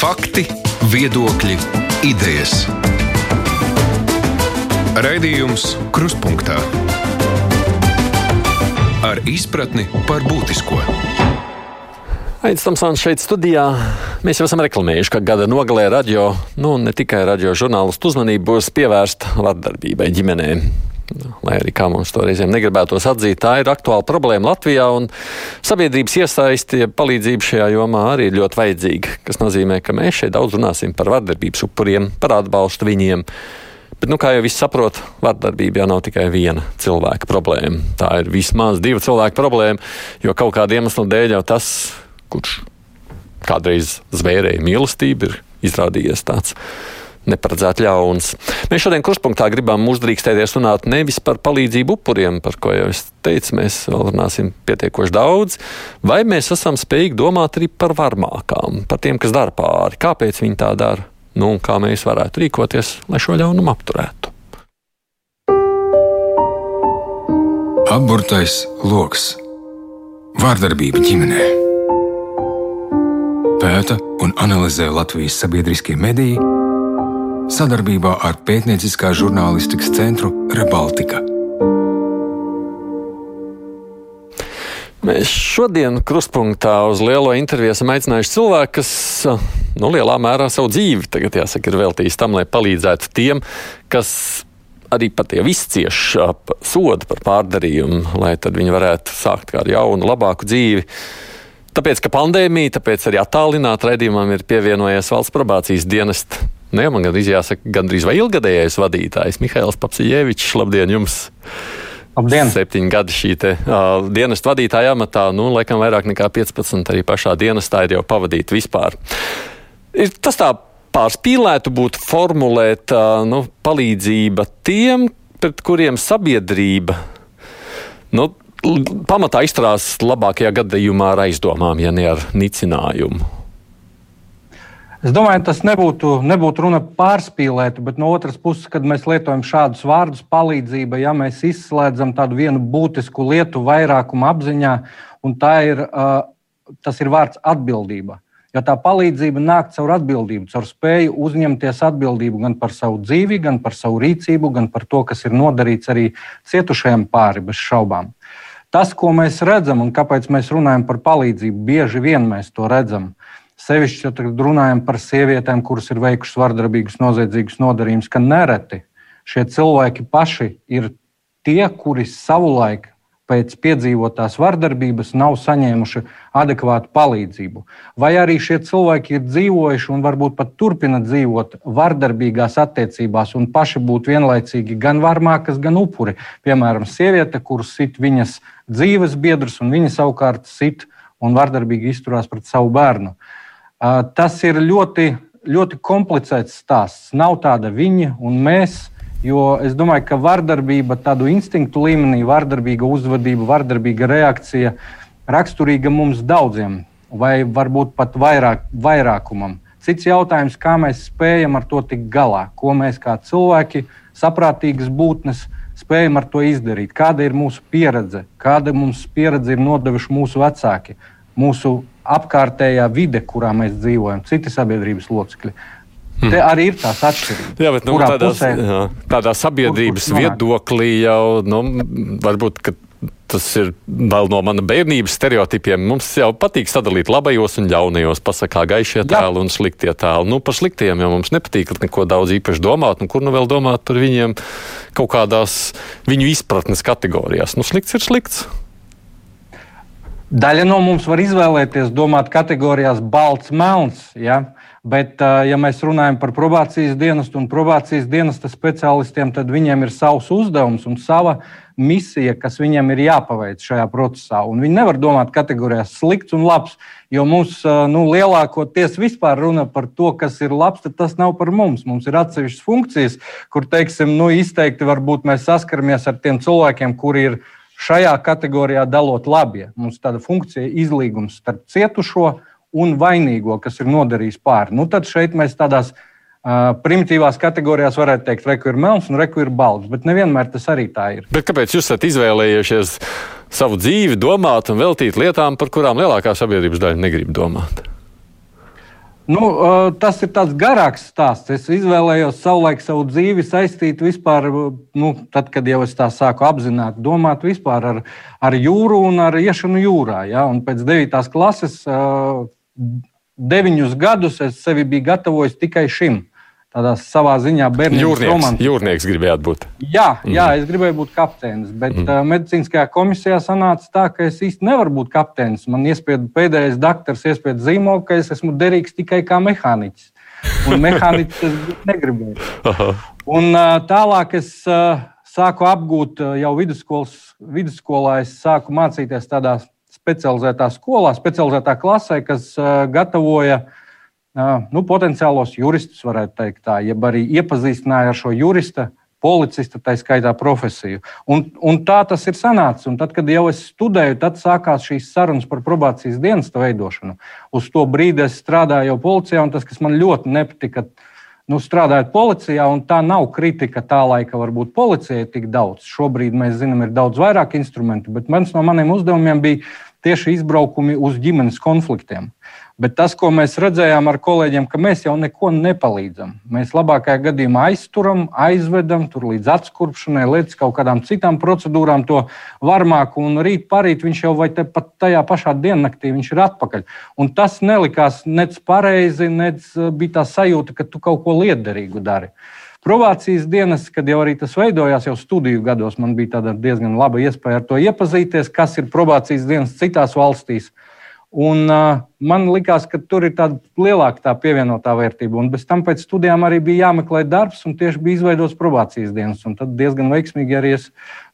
Fakti, viedokļi, idejas. Raidījums Krustpunktā ar izpratni par būtisko. Aizsmeļamies Tamsons šeit studijā. Mēs jau esam reklamējuši, ka gada nogalē radio, nu ne tikai radio žurnālistu uzmanību būs pievērsta vardarbībai ģimenē. Lai arī kā mums to reizēm negribētos atzīt, tā ir aktuāla problēma Latvijā, un sabiedrības iesaisti, palīdzība šajā jomā arī ir ļoti vajadzīga. Tas nozīmē, ka mēs šeit daudz runāsim par vardarbības upuriem, par atbalstu viņiem. Bet, nu, kā jau viss saprot, vardarbība jau nav tikai viena cilvēka problēma. Tā ir vismaz divu cilvēku problēma, jo kaut kāda iemesla dēļ jau tas, kurš kādreiz zvērēja mīlestību, ir izrādījies tāds neparedzēti ļauns. Mēs šodien kurspunktā gribam uzdrīkstēties runāt nevis par palīdzību upuriem, par ko jau es teicu, mēs vēl runāsim pietiekoši daudz, vai mēs esam spējīgi domāt arī par varmākām, par tiem, kas dara pāri, kāpēc viņi tā dara, nu un kā mēs varētu rīkoties, lai šo ļaunumu apturētu. Apburtais lokus - vārdarbība ģimenē. Pēta un analizē Latvijas sabiedriskie mediji sadarbībā ar pētnieciskā žurnālistikas centru Rebaltika. Mēs šodien krustpunktā uz lielo interviju esam aicinājuši cilvēku, kas nu, lielā mērā savu dzīvi tagad, jāsaka, ir veltījis tam, lai palīdzētu tiem, kas arī pat jau izcieš sodu par pārdarījumu, lai tad viņi varētu sākt kādu jaunu, labāku dzīvi. Tāpēc, ka pandēmija, tāpēc arī attālināti raidījumam ir pievienojies valsts probācijas dienesta Nu, ja man gandrīz jāsaka, gandrīz vai ilgadējais vadītājs Mihails Papsijevičs. Labdien jums! Labdien! Septiņi gadi šī te, uh, dienesta vadītāja amatā, nu, laikam vairāk nekā 15 arī pašā dienestā ir jau pavadīta vispār. Ir tas tā pārspīlētu būtu formulēt uh, nu, palīdzība tiem, pret kuriem sabiedrība nu, pamatā izturās labākajā gadījumā ar aizdomām, ja ne ar nicinājumu. Es domāju, tas nebūtu, nebūtu runa pārspīlēta, bet no otras puses, kad mēs lietojam šādus vārdus, palīdzība, ja mēs izslēdzam tādu vienu būtisku lietu vairākuma apziņā, un ir, uh, tas ir vārds atbildība. Jo tā palīdzība nāk caur atbildību, caur spēju uzņemties atbildību gan par savu dzīvi, gan par savu rīcību, gan par to, kas ir nodarīts arī cietušajiem pāri, bez šaubām. Tas, ko mēs redzam un kāpēc mēs runājam par palīdzību, bieži vien mēs to redzam, Sevišķi, ja tagad runājam par sievietēm, kuras ir veikušas vardarbīgus, noziedzīgus nodarījumus, ka nereti šie cilvēki paši ir tie, kuri savulaik pēc piedzīvotās vardarbības nav saņēmuši adekvātu palīdzību. Vai arī šie cilvēki ir dzīvojuši un varbūt pat turpina dzīvot vardarbīgās attiecībās un paši būt vienlaicīgi gan varmākas, gan upuri. Piemēram, sieviete, kuras sit viņas dzīves biedrus, un viņa savukārt sit un vardarbīgi izturās pret savu bērnu. Uh, Tas ir ļoti, ļoti komplicēts stāsts. Nav tāda viņa un mēs. Jo es domāju, ka vardarbība, tādu instinktu līmenī, vardarbīga uzvedība, vardarbīga reakcija raksturīga mums daudziem, vai varbūt pat vairāk, vairākumam. Cits jautājums, kā mēs spējam ar to tikt galā, ko mēs kā cilvēki, saprātīgas būtnes, spējam ar to izdarīt, kāda ir mūsu pieredze, kāda mums pieredze ir nodevuši mūsu vecāki, mūsu apkārtējā vide, kurā mēs dzīvojam, citi sabiedrības locekļi. Hmm. Te arī ir tās atšķirības. Jā, bet nu, tādā, pusē, jā, tādā sabiedrības kur, kur viedoklī jau nu, varbūt tas ir vēl no mana bērnības stereotipiem. Mums jau patīk sadalīt labajos un ļaunajos, pasakā gaišie tēli un sliktie tēli. Nu, par sliktiem jau mums nepatīk neko daudz īpaši domāt, un kur nu vēl domāt par viņiem kaut kādās viņu izpratnes kategorijās. Nu, slikts ir slikts. Daļa no mums var izvēlēties domāt kategorijās balts, melns. Ja? Bet, ja mēs runājam par probācijas dienestu un probācijas dienesta speciālistiem, tad viņiem ir savs uzdevums un sava misija, kas viņiem ir jāpaveic šajā procesā. Un viņi nevar domāt kategorijās slikts un labs, jo mums nu, lielākoties vispār runa par to, kas ir labs, tad tas nav par mums. Mums ir atsevišķas funkcijas, kur, teiksim, nu, izteikti varbūt mēs saskaramies ar tiem cilvēkiem, kuri ir ielikumi šajā kategorijā dalot labie. Mums tāda funkcija izlīgums starp cietušo un vainīgo, kas ir nodarījis pāri. Nu, tad šeit mēs tādās uh, primitīvās kategorijās varētu teikt, reku ir melns un reku ir balts, bet nevienmēr tas arī tā ir. Bet kāpēc jūs esat izvēlējušies savu dzīvi domāt un veltīt lietām, par kurām lielākā sabiedrības daļa negrib domāt? Nu, tas ir tāds garāks stāsts. Es izvēlējos savulaik savu dzīvi saistīt vispār, nu, tad, kad jau es tā sāku apzināti domāt ar, ar jūru un ar iešanu jūrā. Ja? Un pēc 9. klases, deviņus gadus es sevi biju gatavojis tikai šim tādā savā ziņā bērnu jūrnieks, jūrnieks gribējāt būt. Jā, jā, es gribēju būt kapteinis, bet mm. uh, medicīniskajā komisijā sanāca tā, ka es īsti nevaru būt kapteinis. Man iespēja pēdējais doktors, iespēja zīmogu, ka es esmu derīgs tikai kā mehāniķis. Un mehāniķis es negribēju. Un uh, tālāk es uh, sāku apgūt uh, jau vidusskolas, vidusskolā, es sāku mācīties tādā specializētā skolā, specializētā klasē, kas uh, gatavoja uh, nu, potenciālos juristus, varētu teikt, tā, jeb arī iepazīstināja ar šo jurista, policista, tā skaitā profesiju. Un, un tā tas ir sanācis. Un tad, kad jau es studēju, tad sākās šīs sarunas par probācijas dienesta veidošanu. Uz to brīdi es strādāju policijā, un tas, kas man ļoti nepatika, nu, strādājot policijā, un tā nav kritika tā laika, varbūt policijai tik daudz. Šobrīd mēs zinām, ir daudz vairāk instrumentu, bet viens no maniem uzdevumiem bija tieši izbraukumi uz ģimenes konfliktiem. Bet tas, ko mēs redzējām ar kolēģiem, ka mēs jau neko nepalīdzam. Mēs labākajā gadījumā aizturam, aizvedam tur līdz atskurpšanai, līdz kaut kādām citām procedūrām to varmāku, un rīt parīt viņš jau vai pat tajā pašā diennaktī ir atpakaļ. Un tas nelikās nec pareizi, nec eh, bija tā sajūta, ka tu kaut ko liederīgu dari. Provācijas dienas, kad jau arī tas veidojās, jau studiju gados, man bija diezgan laba iespēja ar to iepazīties, kas ir probācijas dienas citās valstīs. Un, uh, man liekas, ka tur ir tāda lielāka tā pievienotā vērtība. Un bez tam pēc studijām arī bija jāmeklē darbs, un tieši bija izveidots probācijas dienas. Un tad diezgan veiksmīgi arī es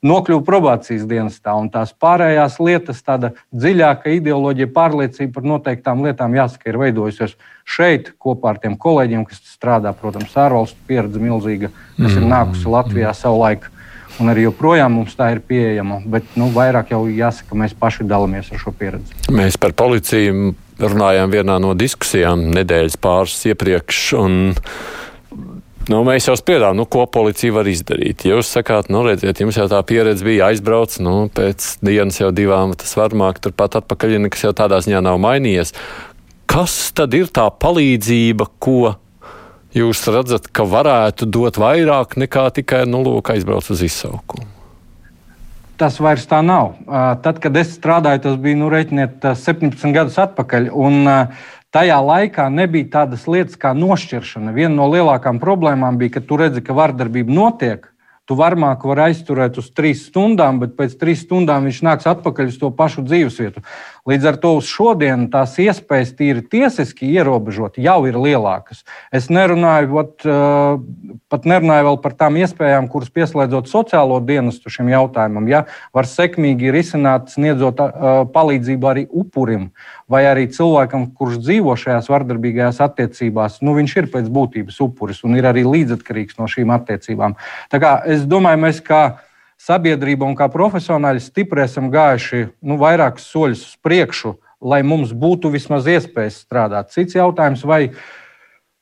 nokļuvu probācijas dienestā. Un tās pārējās lietas, tāda dziļāka ideoloģija, pārliecība par noteiktām lietām, jāsaka, ir veidojusies šeit kopā ar tiem kolēģiem, kas strādā, protams, ārvalstu pieredze milzīga, kas mm. ir nākusi Latvijā savulaik un arī joprojām mums tā ir pieejama. Bet nu, vairāk jau jāsaka, mēs paši dalāmies ar šo pieredzi. Mēs par policiju runājām vienā no diskusijām nedēļas pāris iepriekš. Un... Nu, mēs jau spriedām, nu, ko policija var izdarīt. Jūs sakāt, nu, redziet, jums jau tā pieredze bija aizbrauc, nu, pēc dienas jau divām tas varmāk, turpat atpakaļ, nekas jau tādā ziņā nav mainījies. Kas tad ir tā palīdzība, ko jūs redzat, ka varētu dot vairāk nekā tikai nu, lūk, aizbraukt uz izsaukumu? Tas vairs tā nav. Tad, kad es strādāju, tas bija nu, reiķiniet, 17 gadus atpakaļ. Un, Tajā laikā nebija tādas lietas kā nošķiršana. Viena no lielākām problēmām bija, ka tu redzi, ka vardarbība notiek, Tu varmāku var aizturēt uz trīs stundām, bet pēc trīs stundām viņš nāks atpakaļ uz to pašu dzīvesvietu. Līdz ar to uz šodienu tās iespējas tīri tiesiski ierobežot jau ir lielākas. Es nerunāju, vat, pat nerunāju vēl par tām iespējām, kuras pieslēdzot sociālo dienestu šim jautājumam, ja var sekmīgi risināt, sniedzot palīdzību arī upurim vai arī cilvēkam, kurš dzīvo šajās vardarbīgajās attiecībās, nu, viņš ir pēc būtības upuris un ir arī līdzatkarīgs no šīm attiecībām. Tā kā es domāju, mēs kā sabiedrība un kā profesionāļi stipri esam gājuši nu, vairākus soļus uz priekšu, lai mums būtu vismaz iespējas strādāt. Cits jautājums, vai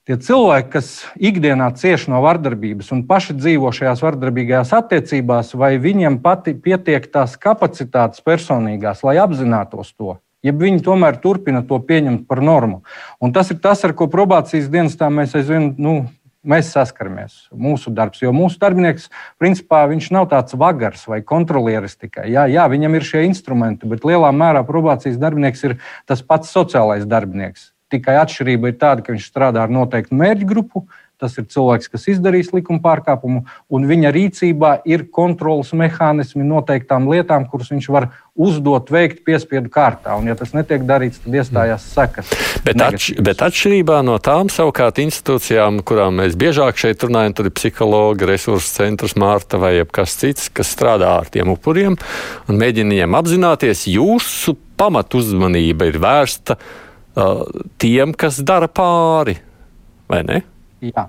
tie cilvēki, kas ikdienā cieš no vardarbības un paši dzīvo šajās vardarbīgajās attiecībās, vai viņiem pati pietiek tās kapacitātes personīgās, lai apzinātos to ja viņi tomēr turpina to pieņemt par normu. Un tas ir tas, ar ko probācijas dienestā mēs aizvien. Nu, Mēs saskaramies mūsu darbs, jo mūsu darbinieks, principā, viņš nav tāds vagars vai kontrolieris tikai. Jā, jā, viņam ir šie instrumenti, bet lielā mērā probācijas darbinieks ir tas pats sociālais darbinieks. Tikai atšķirība ir tāda, ka viņš strādā ar noteiktu mērķu grupu, Tas ir cilvēks, kas izdarīs likuma pārkāpumu, un viņa rīcībā ir kontrols mehānismi noteiktām lietām, kuras viņš var uzdot, veikt piespiedu kārtā. Un, ja tas netiek darīts, tad iestājās sekas. Bet, atš bet atšķirībā no tām savukārt institūcijām, kurām mēs biežāk šeit runājam, tad ir psihologi, resursu centrs, Mārta vai kas cits, kas strādā ar tiem upuriem un mēģina viņiem apzināties, jūsu pamat uzmanība ir vērsta uh, tiem, kas dara pāri, vai ne? Jā.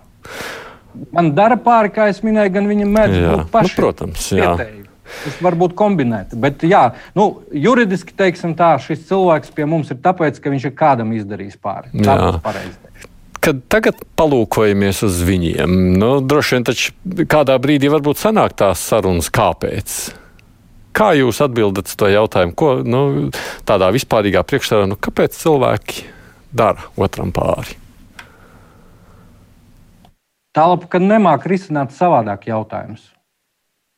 Man dara pāri, kā es minēju, gan viņa mēdz būt nu, paši. Nu, protams, jā. Vietēji. Tas var būt kombinēti. Bet, jā, nu, juridiski teiksim tā, šis cilvēks pie mums ir tāpēc, ka viņš ir kādam izdarījis pāri. Tā būtu pareizi. Kad tagad palūkojamies uz viņiem, nu, droši vien taču kādā brīdī varbūt sanāk tās sarunas, kāpēc. Kā jūs atbildat uz to jautājumu? Ko, nu, tādā vispārīgā priekšstarā, nu, kāpēc cilvēki dara otram pāri? Tālāk, kad nemāk risināt savādāk jautājumus.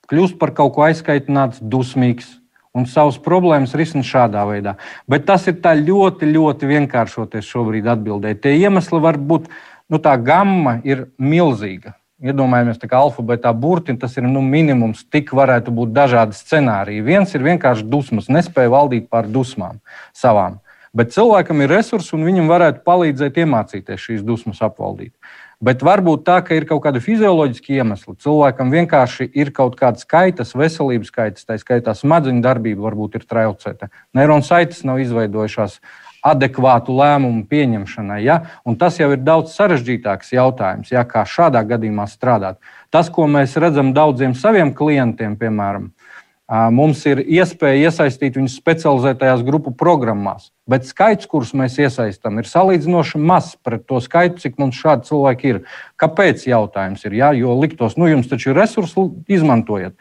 Kļūst par kaut ko aizskaitināts, dusmīgs un savas problēmas risina šādā veidā. Bet tas ir ļoti, ļoti vienkāršoties šobrīd atbildēt. Tie iemesli var būt, nu tā gamma ir milzīga. Iedomājamies, ka alfabētā burti tas ir nu, minimums, tik varētu būt dažādi scenāriji. Viens ir vienkārši dusmas, nespēja valdīt pār dusmām savām. Bet cilvēkam ir resursi, un viņam varētu palīdzēt iemācīties šīs dusmas apvaldīt. Bet varbūt tā, ka ir kaut kāda fizioloģiska iemesla. Cilvēkam vienkārši ir kaut kāda skaitas, veselības skaitas, tā skaitā smadzeņu darbība varbūt ir traucēta. Neironu saites nav izveidojušās adekvātu lēmumu pieņemšanai. Ja? Un tas jau ir daudz sarežģītāks jautājums, ja? kā šādā gadījumā strādāt. Tas, ko mēs redzam daudziem saviem klientiem, piemēram, Mums ir iespēja iesaistīt viņus specializētajās grupu programmās, bet skaits, kurus mēs iesaistām, ir salīdzinoši mazs pret to skaitu, cik mums šādi cilvēki ir. Kāpēc? Jautājums ir, jā, jo liktos, nu jums taču ir resursi, izmantojiet.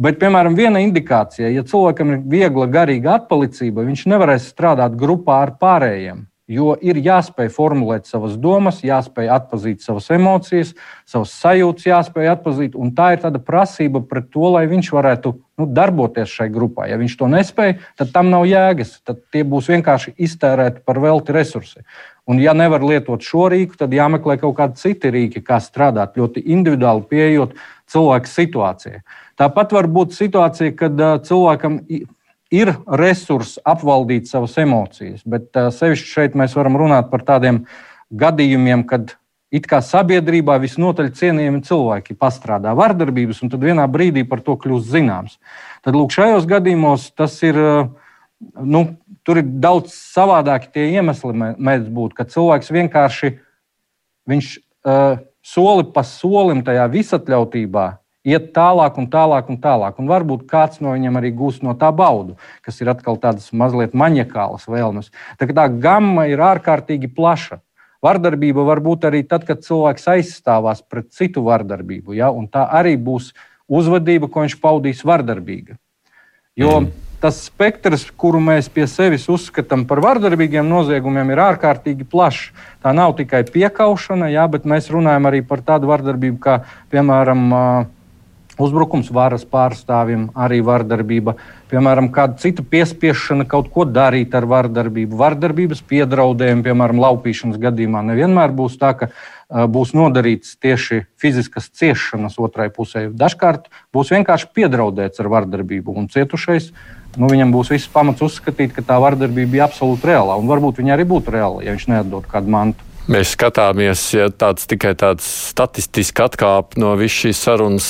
Bet, piemēram, viena indikācija, ja cilvēkam ir viegla garīga atpalicība, viņš nevarēs strādāt grupā ar pārējiem. Jo ir jāspēj formulēt savas domas, jāspēj atzīt savas emocijas, savas sajūtas, jāspēj atzīt. Tā ir tāda prasība pret to, lai viņš varētu nu, darboties šai grupā. Ja viņš to nespēj, tad tam nav jēgas. Tad tie būs vienkārši iztērēti par velti resursi. Un, ja nevar lietot šo rīku, tad jāmeklē kaut kādi citi rīki, kā strādāt ļoti individuāli, pieejot cilvēku situācijai. Tāpat var būt situācija, kad cilvēkam ir resurss apvaldīt savas emocijas, bet sevišķi šeit mēs varam runāt par tādiem gadījumiem, kad it kā sabiedrībā visnotaļ cienījami cilvēki pastrādā vardarbības, un tad vienā brīdī par to kļūst zināms. Tad lūk, šajos gadījumos tas ir. Nu, tur ir daudz savādāki tie iemesli, mēdz būt, ka cilvēks vienkārši viņš, uh, soli pa solim tajā visatļautībā iet tālāk un tālāk un tālāk. Un varbūt kāds no viņiem arī gūs no tā baudu, kas ir atkal tādas mazliet maņakālas vēlmes. Tā, tā gama ir ārkārtīgi plaša. Vardarbība var būt arī tad, kad cilvēks aizstāvās pret citu vardarbību. Ja? Un tā arī būs uzvedība, ko viņš paudīs vardarbīga. Jo mm. tas spektrs, kuru mēs pie sevis uzskatām par vardarbīgiem noziegumiem, ir ārkārtīgi plašs. Tā nav tikai piekaušana, jā, bet mēs runājam arī par tādu vardarbību, kā piemēram uzbrukums varas pārstāvim, arī vardarbība, piemēram, kāda cita piespiešana kaut ko darīt ar vardarbību, vardarbības piedraudējumi, piemēram, laupīšanas gadījumā. Nevienmēr būs tā, ka uh, būs nodarīts tieši fiziskas ciešanas otrai pusē. Dažkārt būs vienkārši piedraudēts ar vardarbību, un cietušais nu, viņam būs viss pamats uzskatīt, ka tā vardarbība bija absolūti reāla, un varbūt viņa arī būtu reāla, ja viņš neatdod kādu mantu. Mēs skatāmies, ja tāds tikai tāds statistiski atkāp no visas šīs sarunas,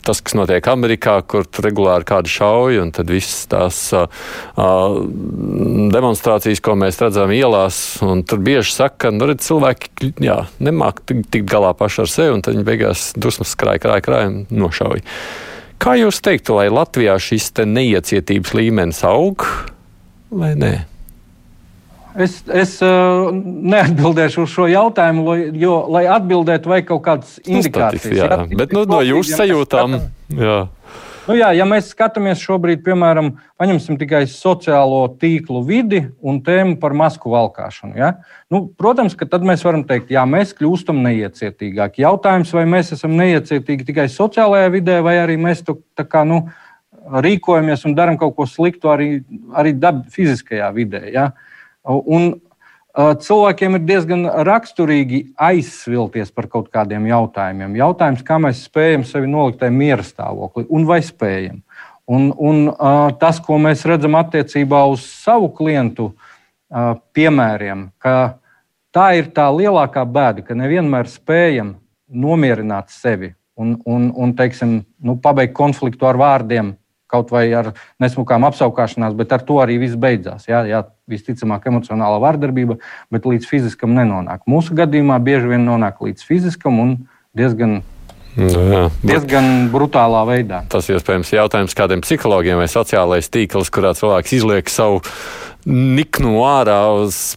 tas, kas notiek Amerikā, kur regulāri kādi šauja, un tad visas tās demonstrācijas, ko mēs redzam ielās, un tur bieži saka, ka nu, redz, cilvēki jā, nemāk tikt galā paši ar sevi, un tad viņi beigās dusmas krāja, krāja, krāja un nošauja. Kā jūs teiktu, lai Latvijā šis neiecietības līmenis aug vai nē? Es, es uh, neatbildēšu uz šo jautājumu, jo, lai atbildētu, vajag kaut kādas nu, indikācijas. Nu, jā, jā. Bet nu, no jūsu sajūtām. Jā. Nu, jā, ja mēs skatāmies šobrīd, piemēram, paņemsim tikai sociālo tīklu vidi un tēmu par masku valkāšanu. Ja? Nu, protams, ka tad mēs varam teikt, jā, mēs kļūstam neiecietīgāki. Jautājums, vai mēs esam neiecietīgi tikai sociālajā vidē, vai arī mēs to kā, nu, rīkojamies un darām kaut ko sliktu arī, arī dab, fiziskajā vidē. Ja? Uh, Un cilvēkiem ir diezgan raksturīgi aizsvilties par kaut kādiem jautājumiem. Jautājums, kā mēs spējam sevi nolikt tajā miera stāvoklī, un vai spējam. Un, un tas, ko mēs redzam attiecībā uz savu klientu piemēriem, ka tā ir tā lielākā bēda, ka nevienmēr spējam nomierināt sevi un, un, un teiksim, nu, pabeigt konfliktu ar vārdiem, kaut vai ar nesmukām apskaukšanās, bet ar to arī viss beidzās. Jā, jā, visticamāk, emocionāla vardarbība, bet līdz fiziskam nenonāk. Mūsu gadījumā bieži vien nonāk līdz fiziskam un diezgan Nu, jā, diezgan brutālā veidā. Tas iespējams jautājums kādiem psihologiem vai sociālais tīkls, kurā cilvēks izliek savu niknu ārā, uz,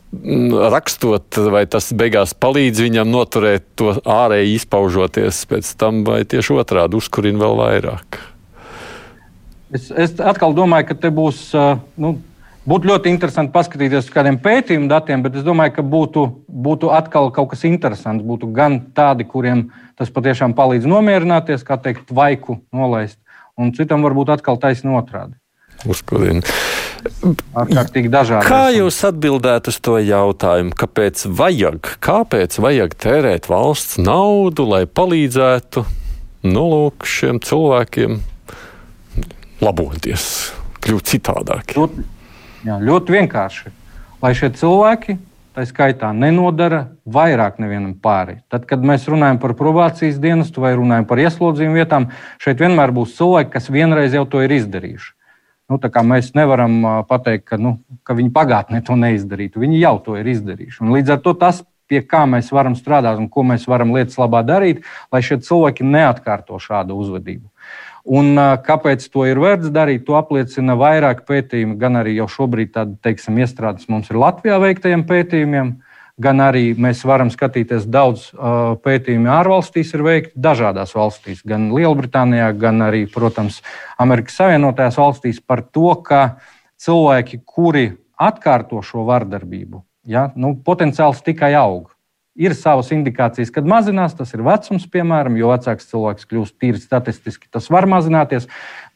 rakstot, vai tas beigās palīdz viņam noturēt to ārēji izpaužoties pēc tam, vai tieši otrādi uzkurina vēl vairāk. Es, es atkal domāju, ka te būs nu, Būtu ļoti interesanti paskatīties uz kādiem pētījumu datiem, bet es domāju, ka būtu, būtu atkal kaut kas interesants. Būtu gan tādi, kuriem tas patiešām palīdz nomierināties, kā teikt, vaiku nolaist, un citam varbūt atkal taisnība otrādi. Dažādi. Kā jūs atbildētu uz to jautājumu, kāpēc vajag, kāpēc vajag tērēt valsts naudu, lai palīdzētu nu, lūk, šiem cilvēkiem laboties, kļūt citādākiem? Ļoti, jā, ļoti vienkārši. Lai šie cilvēki, tā skaitā, nenodara vairāk nevienam pāri. Tad, kad mēs runājam par probācijas dienestu vai runājam par ieslodzījumu vietām, šeit vienmēr būs cilvēki, kas vienreiz jau to ir izdarījuši. Nu, mēs nevaram pateikt, ka, nu, ka viņi pagātnē to neizdarītu. Viņi jau to ir izdarījuši. Un līdz ar to tas, pie kā mēs varam strādāt un ko mēs varam lietas labā darīt, lai šie cilvēki neatkārto šādu uzvedību. Un, kāpēc to ir vērts darīt, to apliecina vairāk pētījumu, gan arī jau šobrīd tāda, teiksim, iestrādes mums ir Latvijā veiktajiem pētījumiem, gan arī mēs varam skatīties daudz pētījumu ārvalstīs, ir veikti dažādās valstīs, gan Lielbritānijā, gan arī, protams, Amerikas Savienotajās valstīs par to, ka cilvēki, kuri atkārto šo vardarbību, ja, nu, potenciāls tikai aug. Ir savas indikācijas, kad mazinās, tas ir vecums, piemēram, jo vecāks cilvēks kļūst tīri statistiski, tas var mazināties.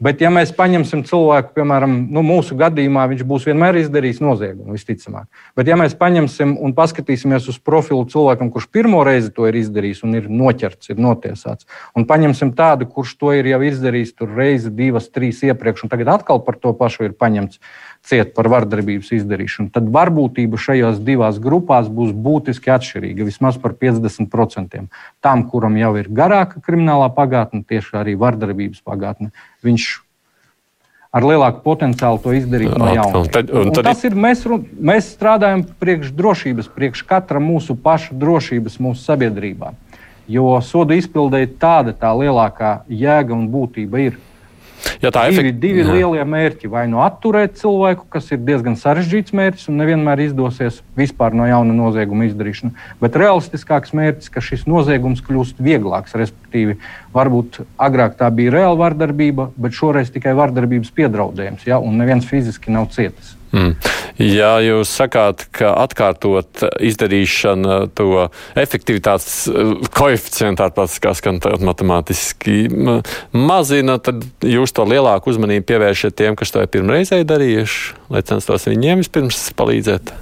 Bet, ja mēs paņemsim cilvēku, piemēram, nu, mūsu gadījumā, viņš būs vienmēr izdarījis noziegumu, visticamāk. Bet, ja mēs paņemsim un paskatīsimies uz profilu cilvēkam, kurš pirmo reizi to ir izdarījis un ir noķerts, ir notiesāts, un paņemsim tādu, kurš to ir jau izdarījis reizi, divas, trīs iepriekš, un tagad atkal par to pašu ir paņemts ciet par vardarbības izdarīšanu, tad varbūtība šajās divās grupās būs būtiski atšķirīga, vismaz par 50%. Tam, kuram jau ir garāka kriminālā pagātne, tieši arī vardarbības pagātne, viņš ar lielāku potenciālu to izdarīt no jauna. Un tad, un tad... Un tas ir mēs, mēs strādājam priekš drošības, priekš katra mūsu paša drošības mūsu sabiedrībā. Jo soda izpildē tāda tā lielākā jēga un būtība ir. Ja tā ir efekt... divi, divi lielie mērķi. Vai nu atturēt cilvēku, kas ir diezgan sarežģīts mērķis un nevienmēr izdosies vispār no jauna nozieguma izdarīšana, bet realistiskāks mērķis, ka šis noziegums kļūst vieglāks. Respektīvi, varbūt agrāk tā bija reāla vardarbība, bet šoreiz tikai vardarbības piedraudējums, ja, un neviens fiziski nav cietis. Mm. Ja jūs sakāt, ka atkārtot izdarīšana to efektivitātes eh, koeficientu, skan matemātiski, mazina, tad jūs to lielāku uzmanību pievēršat tiem, kas to ir pirmreizēji darījuši, lai censtos viņiem vispirms palīdzēt.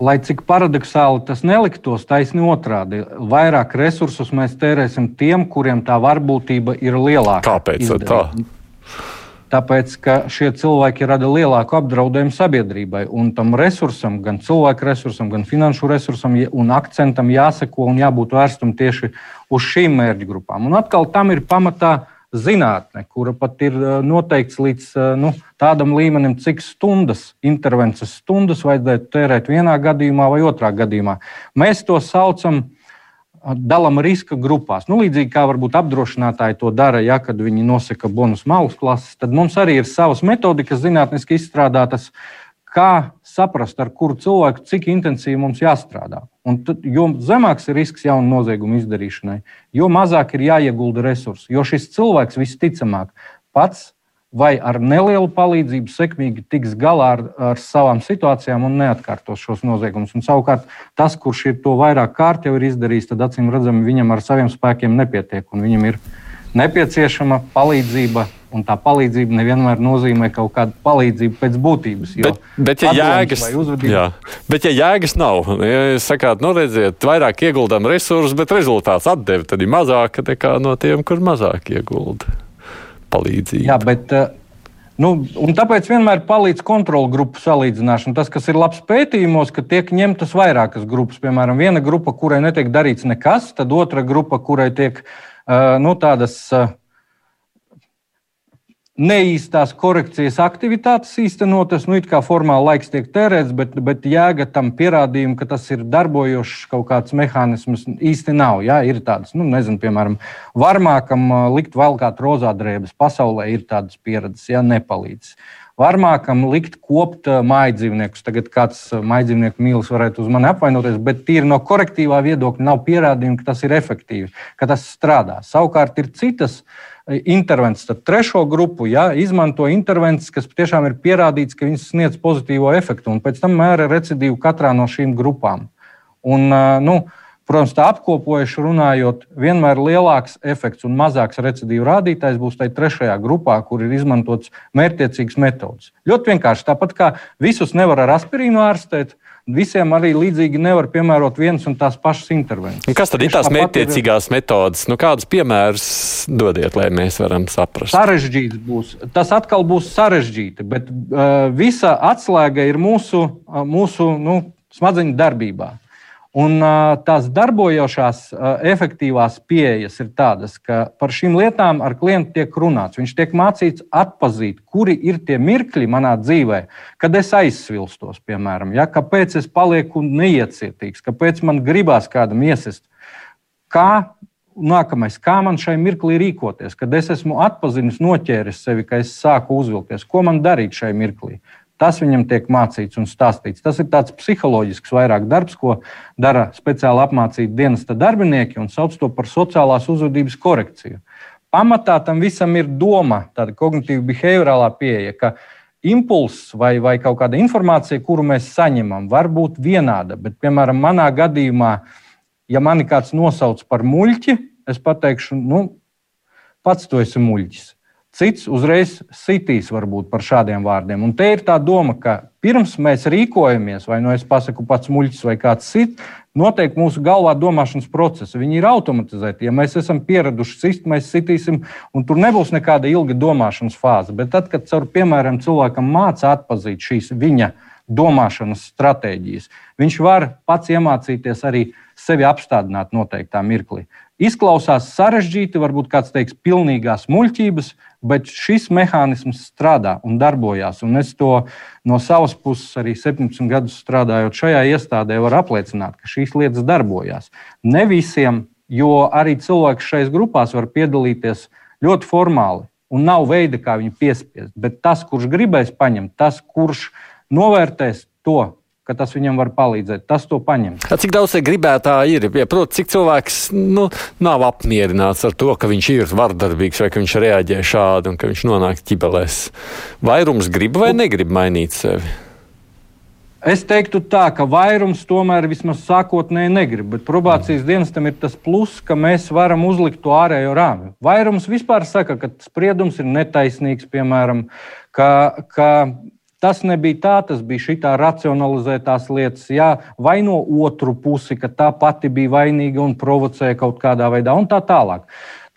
Lai cik paradoxāli tas neliktos, taisnība otrādi. Vairāk resursus mēs tērēsim tiem, kuriem tā varbūtība ir lielāka. Kāpēc? Izdarīt. Tā? Tāpēc, ka šie cilvēki rada lielāku apdraudējumu sabiedrībai un tam resursam, gan cilvēku resursam, gan finanšu resursam un akcentam jāseko un jābūt vērstam tieši uz šīm mērķu grupām. Un atkal tam ir pamatā zinātne, kura pat ir eh, noteikts līdz eh, nu, tādam līmenim, cik stundas, intervences stundas vajadzētu tērēt vienā gadījumā vai otrā gadījumā. Mēs to saucam par dalām riska grupās. Nu, līdzīgi kā varbūt apdrošinātāji to dara, ja, kad viņi nosaka bonus malas klases, tad mums arī ir savas metodikas zinātniski izstrādātas, kā saprast, ar kuru cilvēku cik intensīvi mums jāstrādā. Un tad, jo zemāks ir risks jaunu noziegumu izdarīšanai, jo mazāk ir jāiegulda resursi. Jo šis cilvēks visticamāk pats vai ar nelielu palīdzību sekmīgi tiks galā ar, ar savām situācijām un neatkārtos šos noziegumus. Un, savukārt, tas, kurš ir to vairāk kārt jau ir izdarījis, tad acīm redzami viņam ar saviem spēkiem nepietiek. Viņam ir nepieciešama palīdzība. Un tā palīdzība nevienmēr nozīmē kaut kādu palīdzību pēc būtības. Bet, bet, ja jēgas, jā, bet, ja jēgas nav, ja sakāt, nu, redziet, vairāk ieguldām resursus, bet rezultāts atdeve tad ir mazāk nekā no tiem, kur mazāk ieguldām palīdzību. Jā, bet, eh, Nu, tāpēc vienmēr palīdz kontrolu grupu salīdzināšana. Tas, kas ir labs pētījumos, ka tiek ņemtas vairākas grupas. Piemēram, viena grupa, kurai netiek darīts nekas, tad otra grupa, kurai tiek uh, nu, tādas uh, neīstās korekcijas aktivitātes īstenotas. Nu, it kā formāli laiks tiek tērēts, bet, bet jēga tam pierādījumu, ka tas ir darbojošs kaut kāds mehānisms, īsti nav. Jā, ir tādas, nu, nezinu, piemēram, varmākam likt valkāt rozā drēbes. Pasaulē ir tādas pieredzes, ja nepalīdz. Varmākam likt kopt māju dzīvniekus. Tagad kāds māju dzīvnieku mīlis varētu uz mani apvainoties, bet tīri no korektīvā viedokļa nav pierādījumu, ka tas ir efektīvi, ka tas strādā. Savukārt ir citas uh, intervences ar trešo grupu, ja, izmanto intervences, kas tiešām ir pierādīts, ka viņas sniedz pozitīvo efektu, un pēc tam mēra recidīvu katrā no šīm grupām. Un, nu, Protams, tā apkopojuši runājot, vienmēr lielāks efekts un mazāks recidīvu rādītājs būs tajā trešajā grupā, kur ir izmantots mērķiecīgs metods. Ļoti vienkārši tāpat kā visus nevar ar aspirīnu ārstēt, Visiem arī līdzīgi nevar piemērot vienas un tās pašas intervencijas. Un kas tad ir tās mērķtiecīgās ir... metodas? Nu, kādus piemērus dodiet, lai mēs varam saprast? Sarežģīts būs. Tas atkal būs sarežģīti, bet uh, visa atslēga ir mūsu, uh, mūsu nu, smadzeņu darbībā. Un tās darbojošās, efektīvās pieejas ir tādas, ka par šīm lietām ar klientu tiek runāts. Viņš tiek mācīts atpazīt, kuri ir tie mirkļi manā dzīvē, kad es aizsvilstos, piemēram, ja, kāpēc es palieku neiecietīgs, kāpēc man gribās kādam iesist. Kā Nākamais, kā man šai mirklī rīkoties, kad es esmu atpazinis, noķēris sevi, ka es sāku uzvilkties, ko man darīt šai mirklī. Tas viņam tiek mācīts un stāstīts. Tas ir tāds psiholoģisks vairāk darbs, ko dara speciāli apmācīti dienesta darbinieki un sauc to par sociālās uzvedības korekciju. Pamatā tam visam ir doma, tāda kognitīva behaviorālā pieeja, ka impulss vai, vai kaut kāda informācija, kuru mēs saņemam, var būt vienāda. Bet, piemēram, manā gadījumā, ja mani kāds nosauc par muļķi, es pateikšu, nu, pats tu esi muļķis. Cits uzreiz sitīs varbūt par šādiem vārdiem. Un te ir tā doma, ka pirms mēs rīkojamies, vai nu es pasaku pats muļķis vai kāds cits, notiek mūsu galvā domāšanas procesi. Viņi ir automatizēti. Ja mēs esam pieraduši sist, mēs sitīsim, un tur nebūs nekāda ilga domāšanas fāze. Bet tad, kad caur piemēram cilvēkam māca atpazīt šīs viņa domāšanas stratēģijas, viņš var pats iemācīties arī sevi apstādināt noteiktā mirklī. Izklausās sarežģīti, varbūt kāds teiks, pilnīgās muļķības, bet šis mehānisms strādā un darbojas. Un es to no savas puses, arī 17 gadus strādājot šajā iestādē, varu apliecināt, ka šīs lietas darbojas. Ne visiem, jo arī cilvēki šajās grupās var piedalīties ļoti formāli. Un nav veida, kā viņu piespiest. Bet tas, kurš gribēs paņemt, tas, kurš novērtēs to, ka tas viņam var palīdzēt. Tas to paņem. Cik daudz gribētāji ir? Ja, Protams, cik cilvēks nu, nav apmierināts ar to, ka viņš ir vardarbīgs vai ka viņš reaģē šādi un ka viņš nonāk ķibelēs. Vairums grib vai negrib mainīt sevi? Es teiktu, tā, ka vairums tomēr vismaz sākotnēji negrib, bet probācijas dienestam ir tas pluss, ka mēs varam uzlikt to ārējo rāmi. Vairums vispār saka, ka spriedums ir netaisnīgs, piemēram, ka, ka Tas nebija tā, tas bija šī tā racionalizētās lietas, jā, vai no otru pusi, ka tā pati bija vainīga un provocēja kaut kādā veidā, un tā tālāk.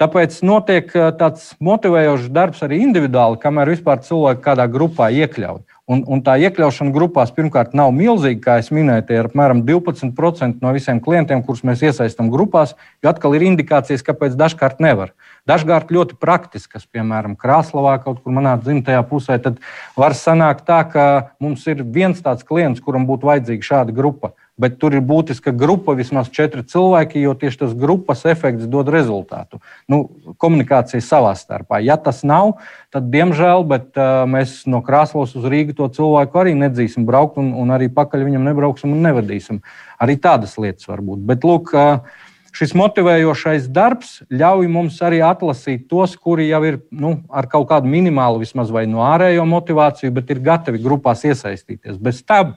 Tāpēc notiek eh, tāds motivējošs darbs arī individuāli, kamēr vispār cilvēki kādā grupā iekļauj. Un, un tā iekļaušana grupās pirmkārt nav milzīga, kā jau minēju, tie ir apmēram 12% no visiem klientiem, kurus mēs iesaistām grupās, jo atkal ir indikācijas, kāpēc dažkārt nevar. Dažkārt ļoti praktiskas, piemēram, Krasnodarbā, kaut kur manā dzimtajā pusē, tad var sanākt tā, ka mums ir viens tāds klients, kuram būtu vajadzīga šāda grupa bet tur ir būtiska grupa, vismaz četri cilvēki, jo tieši tas grupas efekts dod rezultātu. Nu, komunikācija savā starpā. Ja tas nav, tad, diemžēl, bet, uh, mēs no Krasnodas uz Rīgu to cilvēku arī nedzīsim braukt, un, un arī pakaļ viņam nebrauksim un nevadīsim. Arī tādas lietas var būt. Bet, lūk, uh, Šis motivējošais darbs ļauj mums arī atlasīt tos, kuri jau ir nu, ar kaut kādu minimālu, vismaz vai no ārējo motivāciju, bet ir gatavi grupās iesaistīties. Bez tam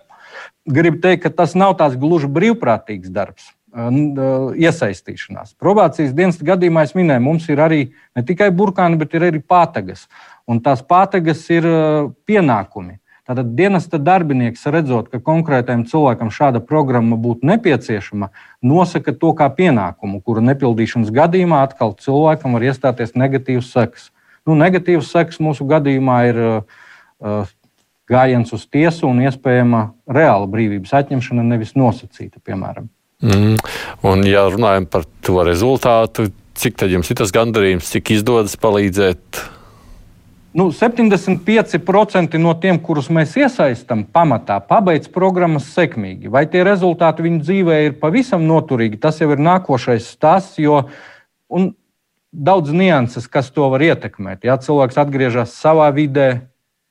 gribu teikt, ka tas nav tāds gluži brīvprātīgs darbs. Iesaistīšanās. Probācijas dienas gadījumā es minēju, mums ir arī ne tikai burkāni, bet ir arī pātagas. Un tās pātagas ir pienākumi. Tātad dienesta darbinieks, redzot, ka konkrētam cilvēkam šāda programma būtu nepieciešama, nosaka to kā pienākumu, kuru nepildīšanas gadījumā atkal cilvēkam var iestāties negatīvs seks. Nu, negatīvs seks mūsu gadījumā ir uh, gājiens uz tiesu un iespējama reāla brīvības atņemšana, nevis nosacīta, piemēram. Mm. Un, ja runājam par to rezultātu, cik tad jums ir tas gandarījums, cik izdodas palīdzēt? Nu, 75% no tiem, kurus mēs iesaistām, pamatā pabeidz programmas sekmīgi. Vai tie rezultāti viņu dzīvē ir pavisam noturīgi, tas jau ir nākošais stāsts, jo daudz nianses, kas to var ietekmēt. Ja cilvēks atgriežas savā vidē,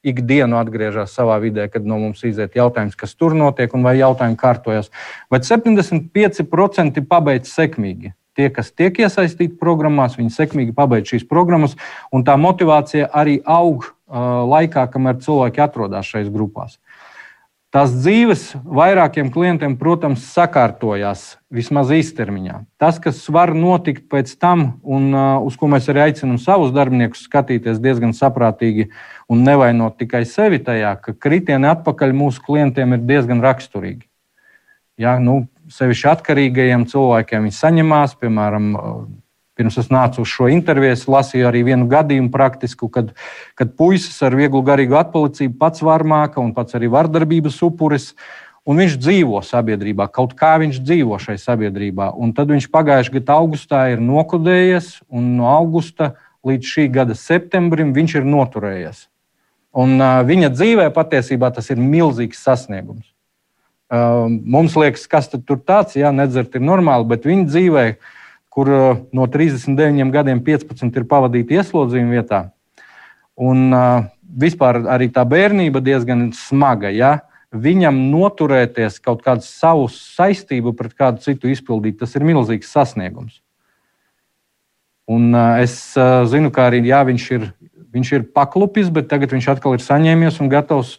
ikdienu atgriežas savā vidē, kad no mums iziet jautājums, kas tur notiek un vai jautājumi kārtojas. Bet 75% pabeidz sekmīgi. Tie, kas tiek iesaistīti programmās, viņi sekmīgi pabeidz šīs programmas, un tā motivācija arī aug uh, laikā, kamēr cilvēki atrodas šajās grupās. Tās dzīves vairākiem klientiem, protams, sakārtojās vismaz īstermiņā. Tas, kas var notikt pēc tam, un uh, uz ko mēs arī aicinām savus darbiniekus skatīties diezgan saprātīgi un nevainot tikai sevi tajā, ka kritieni atpakaļ mūsu klientiem ir diezgan raksturīgi. Ja, nu, sevišķi atkarīgajiem cilvēkiem viņi saņemās, piemēram, Pirms es nācu uz šo interviju, es lasīju arī vienu gadījumu praktisku, kad, kad puisis ar vieglu garīgu atpalicību pats varmāka un pats arī vardarbības upuris. Un viņš dzīvo sabiedrībā, kaut kā viņš dzīvo šai sabiedrībā. Un tad viņš pagājušā gada augustā ir nokodējies, un no augusta līdz šī gada septembrim viņš ir noturējies. Un, uh, viņa dzīvē patiesībā tas ir milzīgs sasniegums. Uh, mums liekas, kas tur tāds, jā, nedzert ir normāli, bet viņa dzīvē kur uh, no 39 gadiem 15 ir pavadīti ieslodzījuma vietā. Un uh, vispār arī tā bērnība diezgan smaga. Ja? Viņam noturēties kaut kādu savu saistību pret kādu citu izpildīt, tas ir milzīgs sasniegums. Un uh, es zinu, ka arī jā, viņš, ir, viņš ir paklupis, bet tagad viņš atkal ir saņēmies un gatavs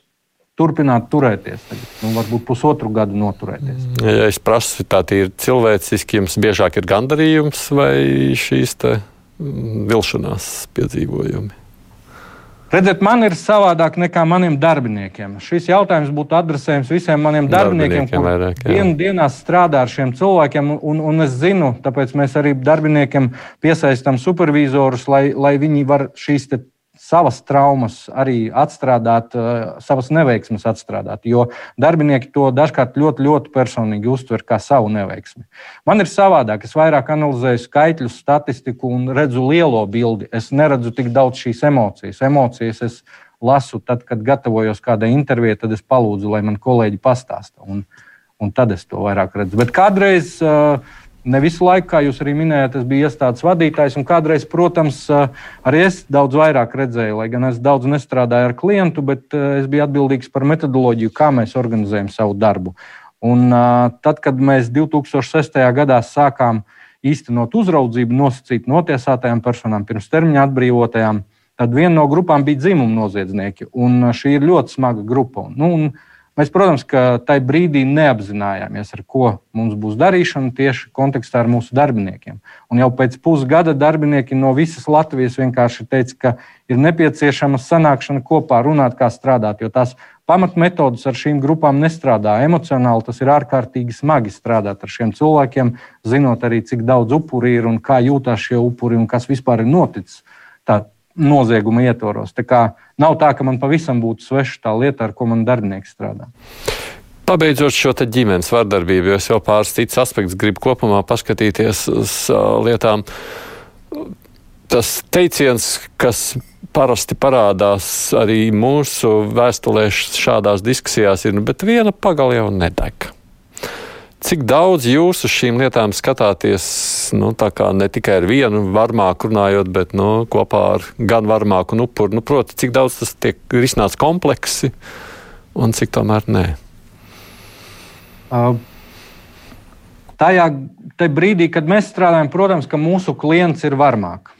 turpināt turēties. Tagad, nu, varbūt pusotru gadu noturēties. Mm, ja es prasu, tā ir cilvēciski, jums biežāk ir gandarījums vai šīs mm, vilšanās piedzīvojumi? Redziet, man ir savādāk nekā maniem darbiniekiem. Šis jautājums būtu adresējams visiem maniem darbiniekiem, darbiniekiem vairāk, dienu, dienās strādā ar šiem cilvēkiem. Un, un es zinu, tāpēc mēs arī darbiniekiem piesaistām supervizorus, lai, lai viņi var šīs savas traumas arī atstrādāt, eh, savas neveiksmes atstrādāt. Jo darbinieki to dažkārt ļoti, ļoti personīgi uztver kā savu neveiksmi. Man ir savādāk. Es vairāk analizēju skaitļus, statistiku un redzu lielo bildi. Es neredzu tik daudz šīs emocijas. Emocijas es lasu tad, kad gatavojos kādai intervijai, tad es palūdzu, lai man kolēģi pastāsta. Un, un tad es to vairāk redzu. Bet kādreiz. Uh, ne visu laiku, kā jūs arī minējāt, es biju iestādes vadītājs. Kādreiz, protams, arī es daudz vairāk redzēju, lai gan es daudz nestrādāju ar klientu, bet es biju atbildīgs par metodoloģiju, kā mēs organizējam savu darbu. Un, tad, kad mēs 2006. gadā sākām īstenot uzraudzību nosacīt notiesātajām personām, pirms termiņa atbrīvotajām, tad viena no grupām bija dzimuma noziedznieki. Un šī ir ļoti smaga grupa. Nu, un, Mēs, protams, ka tajā brīdī neapzinājāmies, ar ko mums būs darīšana tieši kontekstā ar mūsu darbiniekiem. Un jau pēc pusgada darbinieki no visas Latvijas vienkārši teica, ka ir nepieciešama sanākšana kopā, runāt, kā strādāt, jo tās pamatmetodas ar šīm grupām nestrādā. Emocionāli tas ir ārkārtīgi smagi strādāt ar šiem cilvēkiem, zinot arī, cik daudz upuri ir un kā jūtas šie upuri un kas vispār ir noticis. Tā, nozieguma ietvaros. Tā kā nav tā, ka man pavisam būtu sveša tā lieta, ar ko man darbinieks strādā. Pabeidzot šo ģimenes vardarbību, jo es jau pāris citus aspektus gribu kopumā paskatīties uz uh, lietām. Tas teiciens, kas parasti parādās arī mūsu vēstulēs šādās diskusijās, ir, nu, bet viena pagala jau nedeg. Cik daudz jūs uz šīm lietām skatāties, nu, ne tikai ar vienu varmāku runājot, bet nu, kopā ar gan varmāku un upuru? Nu, Protams, cik daudz tas tiek risināts kompleksi un cik tomēr nē? Uh, tajā brīdī, kad mēs strādājam, protams, ka mūsu klients ir varmāk.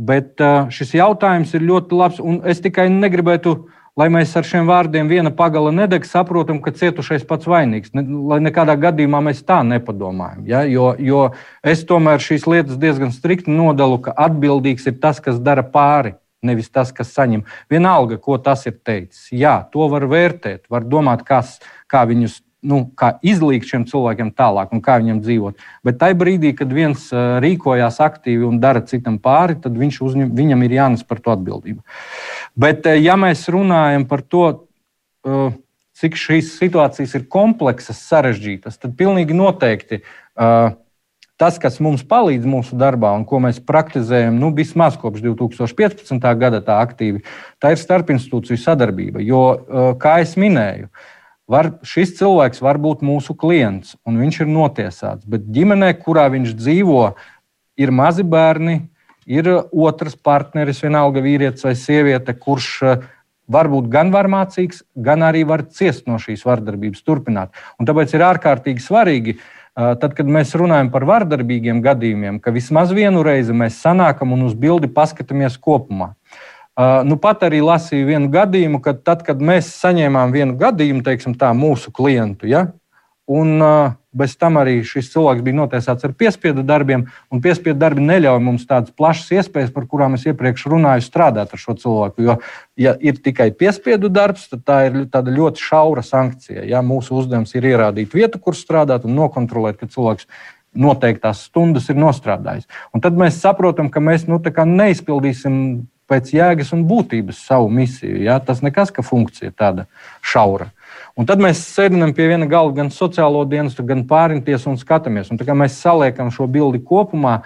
Bet uh, šis jautājums ir ļoti labs, un es tikai negribētu uh, lai mēs ar šiem vārdiem viena pagala nedeg, saprotam, ka cietušais pats vainīgs. Ne, lai nekādā gadījumā mēs tā nepadomājam. Ja? Jo, jo es tomēr šīs lietas diezgan strikti nodalu, ka atbildīgs ir tas, kas dara pāri. Nevis tas, kas saņem. Vienalga, ko tas ir teicis. Jā, to var vērtēt, var domāt, kas, kā viņus nu, izlīgt šiem cilvēkiem tālāk un kā viņiem dzīvot. Bet tajā brīdī, kad viens rīkojās aktīvi un dara citam pāri, tad uzņem, viņam ir jānes par to atbildību. Bet, ja mēs runājam par to, cik šīs situācijas ir kompleksas, sarežģītas, tad pilnīgi noteikti tas, kas mums palīdz mūsu darbā un ko mēs praktizējam, nu, vismaz kopš 2015. gada tā aktīvi, tā ir starpinstitūciju sadarbība. Jo, kā jau minēju, uh, Var, šis cilvēks var būt mūsu klients, un viņš ir notiesāts. Bet ģimenē, kurā viņš dzīvo, ir mazi bērni, ir otrs partneris, vienalga vīrietis vai sieviete, kurš eh, var būt gan varmācīgs, gan arī var ciest no šīs vardarbības, turpināt. Un tāpēc ir ārkārtīgi svarīgi Tad, kad mēs runājam par vardarbīgiem gadījumiem, ka vismaz vienu reizi mēs sanākam un uz bildi paskatāmies kopumā. Nu, pat arī lasīju vienu gadījumu, kad tad, kad mēs saņēmām vienu gadījumu, teiksim, tā mūsu klientu, ja, un bez tam arī šis cilvēks bija notiesāts ar piespiedu darbiem, un piespiedu darbi neļauj mums tādas plašas iespējas, par kurām es iepriekš runāju, strādāt ar šo cilvēku. Jo, ja ir tikai piespiedu darbs, tad tā ir tāda ļoti šaura sankcija. Ja mūsu uzdevums ir ierādīt vietu, kur strādāt un nokontrolēt, ka cilvēks noteiktās stundas ir nostrādājis. Un tad mēs saprotam, ka mēs nu, neizpildīsim pēc jēgas un būtības savu misiju. Ja? Tas nekas, ka funkcija ir tāda šaura. Un tad mēs sēžam pie viena galda gan sociālo dienestu, gan pārimties un skatāmies. Un, kā mēs saliekam šo bildi kopumā,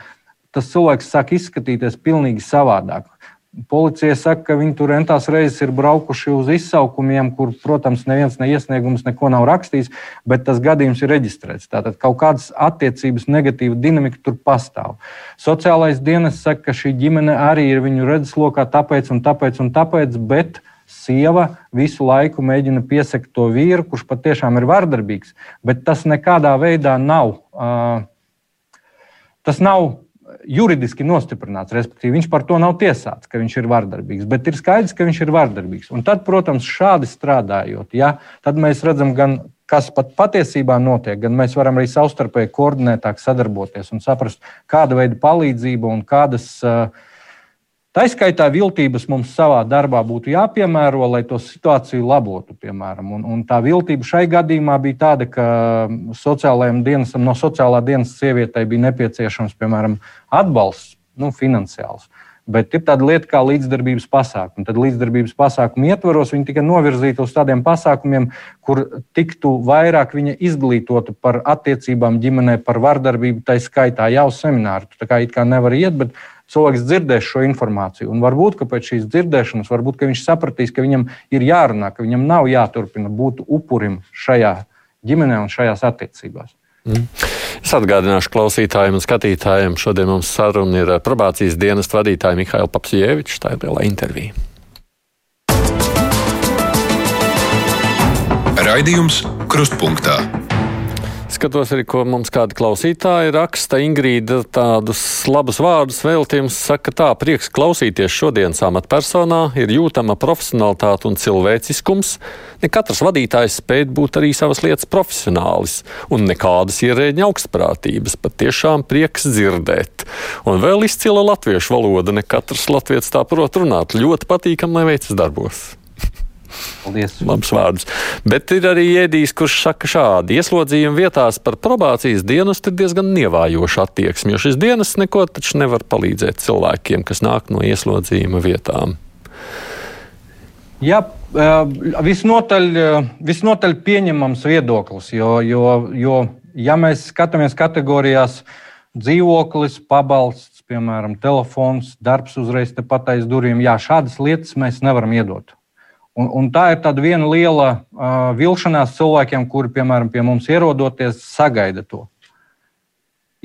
tas cilvēks sāk izskatīties pavisam savādāk. Policija saka, ka viņi tur entās reizes ir braukuši uz izsaukumiem, kur, protams, neviens neiesniegums neko nav rakstījis, bet tas gadījums ir reģistrēts. Tātad kaut kādas attiecības, negatīva dinamika tur pastāv. Sociālais dienas saka, ka šī ģimene arī ir viņu redzeslokā, tāpēc un tāpēc un tāpēc, bet sieva visu laiku mēģina piesakt to vīru, kurš patiešām ir vardarbīgs, bet tas nekādā veidā nav. Uh, tas nav juridiski nostiprināts, respektīvi viņš par to nav tiesāts, ka viņš ir vardarbīgs, bet ir skaidrs, ka viņš ir vardarbīgs. Un tad, protams, šādi strādājot, ja, tad mēs redzam gan kas pat patiesībā notiek, gan mēs varam arī savstarpēji koordinētāk sadarboties un saprast, kāda veida palīdzība un kādas uh, Tā izskaitā viltības mums savā darbā būtu jāpiemēro, lai to situāciju labotu. Piemēram. Un, un tā viltība šai gadījumā bija tāda, ka dienestam no sociālā dienas sievietei bija nepieciešams piemēram, atbalsts, nu, finansiāls. Bet ir tāda lieta kā līdzdarbības pasākumi. Tad līdzdarbības pasākumu ietvaros viņi tika novirzīti uz tādiem pasākumiem, kur tiktu vairāk viņa izglītota par attiecībām ģimenē, par vardarbību, tā skaitā jau semināru. Tā kā it kā nevar iet, bet cilvēks dzirdēs šo informāciju. Un varbūt pēc šīs dzirdēšanas, varbūt viņš sapratīs, ka viņam ir jārunā, ka viņam nav jāturpina būt upurim šajā ģimenē un šajās attiecībās. Mm. Es atgādināšu klausītājiem un skatītājiem, šodien mums saruna ir probācijas dienas vadītāja Mihaila Papsieviča. Tā ir liela intervija. Raidījums Krustpunktā. Skatos arī, ko mums kādi klausītāji raksta. Ingrīda tādus labus vārdus veltījums saka tā, prieks klausīties šodienas amatpersonā ir jūtama profesionalitāte un cilvēciskums. Ne katrs vadītājs spēj būt arī savas lietas profesionālis un nekādas ierēģiņa augstprātības. Pat tiešām prieks dzirdēt. Un vēl izcila latviešu valoda. Ne katrs latviečs tā prot runāt. Ļoti patīkami, lai veicas darbos. Paldies. Labs vārds. Bet ir arī ēdījis, kurš saka šādi: ieslodzījuma vietās par probācijas dienestu ir diezgan nievājoša attieksme, jo šis dienests neko taču nevar palīdzēt cilvēkiem, kas nāk no ieslodzījuma vietām. Jā, visnotaļ, visnotaļ pieņemams viedoklis, jo, jo, jo ja mēs skatāmies kategorijās dzīvoklis, pabalsts, piemēram, telefons, darbs uzreiz tepat aiz durvīm, jā, šādas lietas mēs nevaram iedot. Un, un tā ir tāda viena liela uh, vilšanās cilvēkiem, kuri, piemēram, pie mums ierodoties, sagaida to.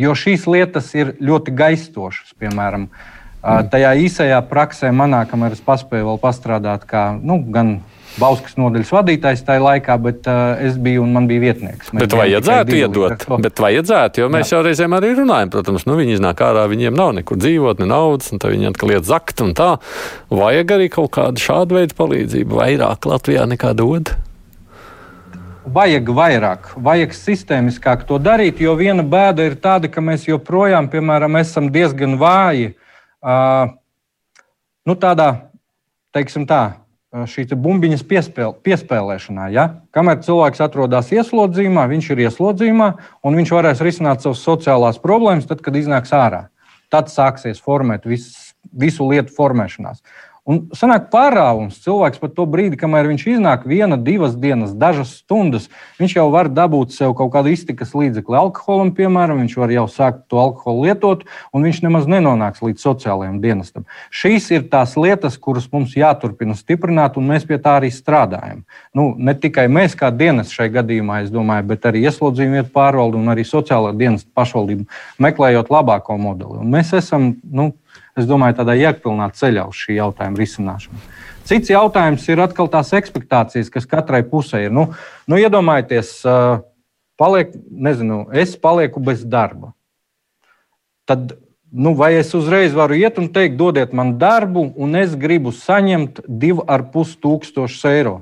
Jo šīs lietas ir ļoti gaistošas. Piemēram, uh, tajā īsajā praksē, manā, kamēr es paspēju vēl pastrādāt, kā nu, gan Bauskas nodaļas vadītājs tajā laikā, bet uh, es biju un man bija vietnieks. Mēs bet vajadzētu iedot, bet vajadzētu, jo mēs Jā. jau reizēm arī runājam, protams, nu viņi iznāk ārā, viņiem nav nekur dzīvot, ne naudas, un tad viņi atkal iet zakt un tā. Vajag arī kaut kādu šādu veidu palīdzību vairāk Latvijā nekā dod. Vajag vairāk, vajag sistēmiskāk to darīt, jo viena bēda ir tāda, ka mēs joprojām, piemēram, esam diezgan vāji. Uh, nu, tādā, teiksim tā, šī bumbiņas piespēl, piespēlēšanā. Ja? Kamēr cilvēks atrodas ieslodzījumā, viņš ir ieslodzījumā, un viņš varēs risināt savas sociālās problēmas, tad, kad iznāks ārā. Tad sāksies formēt viss, visu lietu formēšanās. Un sanāk pārāvums. Cilvēks pat to brīdi, kamēr viņš iznāk viena, divas dienas, dažas stundas, viņš jau var dabūt sev kaut kādu iztikas līdzekli alkoholam, piemēram, viņš var jau sākt to alkoholu lietot, un viņš nemaz nenonāks līdz sociālajiem dienestam. Šīs ir tās lietas, kuras mums jāturpina stiprināt, un mēs pie tā arī strādājam. Nu, ne tikai mēs kā dienas šai gadījumā, domāju, bet arī ieslodzījuma vietu pārvalde un arī sociālā dienas pašvaldība meklējot labāko modeli. Un mēs esam nu, es domāju, tādā iekpilnā ceļā uz šī jautājuma risināšanu. Cits jautājums ir atkal tās expectācijas, kas katrai pusē ir. Nu, nu, iedomājieties, paliek, nezinu, es palieku bez darba. Tad nu, vai es uzreiz varu iet un teikt, dodiet man darbu, un es gribu saņemt 2,5 tūkstošus eiro.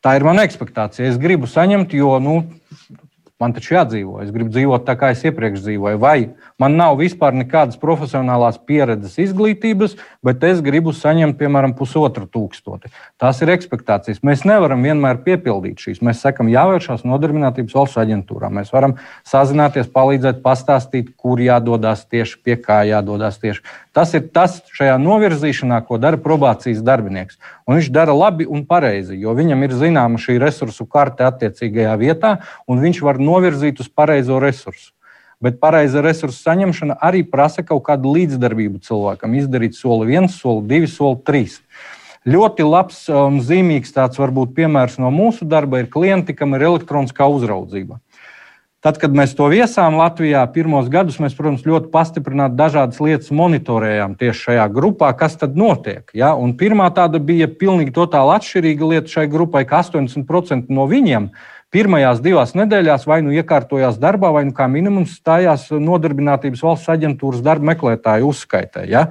Tā ir mana expectācija. Es gribu saņemt, jo nu, Man taču jādzīvo. Es gribu dzīvot tā, kā es iepriekš dzīvoju. Vai man nav vispār nekādas profesionālās pieredzes, izglītības, bet es gribu saņemt, piemēram, pusotru tūkstoti. Tās ir expectācijas. Mēs nevaram vienmēr piepildīt šīs. Mēs sakām, jāvēršās nodarbinātības valsts aģentūrā. Mēs varam sazināties, palīdzēt, pastāstīt, kur jādodas tieši, pie kā jādodas tieši. Tas ir tas šajā novirzīšanā, ko dara probācijas darbinieks. Un viņš dara labi un pareizi, jo viņam ir zināma šī resursu karte attiecīgajā vietā, un viņš var novirzīt uz pareizo resursu. Bet pareiza resursu saņemšana arī prasa kaut kādu līdzdarbību cilvēkam. Izdarīt soli viens, soli divi, soli trīs. Ļoti labs un um, zīmīgs tāds varbūt piemērs no mūsu darba ir klienti, kam ir elektroniskā uzraudzība. Tad, kad mēs to viesām Latvijā, pirmos gadus mēs, protams, ļoti pastiprināti dažādas lietas monitorējām tieši šajā grupā, kas tad notiek. Ja? Un pirmā tāda bija pilnīgi totāli atšķirīga lieta šai grupai, ka 80% no viņiem pirmajās divās nedēļās vai nu iekārtojās darbā, vai nu kā minimums stājās nodarbinātības valsts aģentūras darba meklētāju uzskaitē. Ja?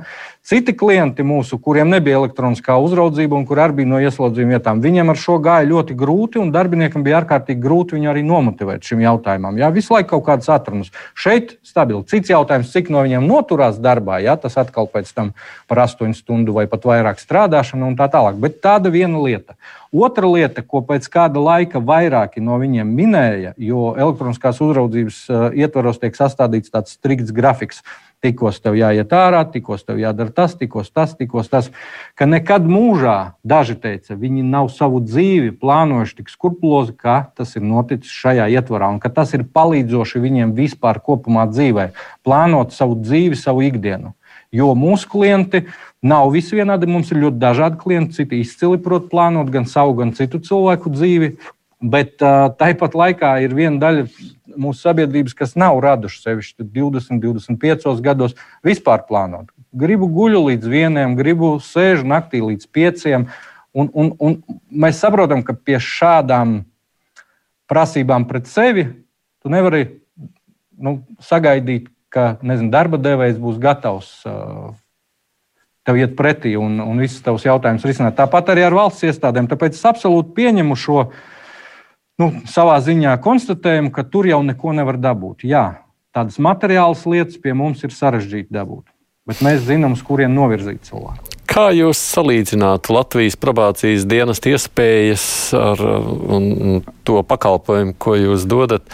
Citi klienti mūsu, kuriem nebija elektroniskā uzraudzība un kur arī bija no ieslodzījuma vietām, viņiem ar šo gāja ļoti grūti, un darbiniekam bija ārkārtīgi grūti viņu arī nomotivēt šim jautājumam. Jā, visu laiku kaut kādas atrunas. Šeit stabili. Cits jautājums, cik no viņiem noturās darbā, jā, tas atkal pēc tam par 8 stundu vai pat vairāk strādāšanu un tā tālāk. Bet tāda viena lieta. Otra lieta, ko pēc kāda laika vairāki no viņiem minēja, jo elektroniskās uzraudzības uh, ietvaros tiek sastādīts tāds strikts grafiks tikos tev jāiet ārā, tikos tev jādara tas, tikos tas, tikos tas. Ka nekad mūžā, daži teica, viņi nav savu dzīvi plānojuši tik skrupulozi, kā tas ir noticis šajā ietvarā, un ka tas ir palīdzoši viņiem vispār kopumā dzīvē, plānot savu dzīvi, savu ikdienu. Jo mūsu klienti nav visi vienādi. Mums ir ļoti dažādi klienti, citi izcili prot plānot gan savu, gan citu cilvēku dzīvi. Bet uh, tāpat laikā ir viena daļa mūsu sabiedrības, kas nav raduši sevišķi 20, 25 gados vispār plānot. Gribu guļu līdz vienam, gribu sēžu naktī līdz pieciem. Un, un, un mēs saprotam, ka pie šādām prasībām pret sevi tu nevari nu, sagaidīt, ka nezinu, darba devējs būs gatavs uh, tev iet pretī un, un visus tavus jautājumus risināt. Tāpat arī ar valsts iestādēm. Tāpēc es absolūti pieņemu šo uh, nu, savā ziņā konstatējumu, ka tur jau neko nevar dabūt. Jā, tādas materiālas lietas pie mums ir sarežģīti dabūt, bet mēs zinām, uz kuriem novirzīt cilvēku. Kā jūs salīdzinātu Latvijas probācijas dienas iespējas ar to pakalpojumu, ko jūs dodat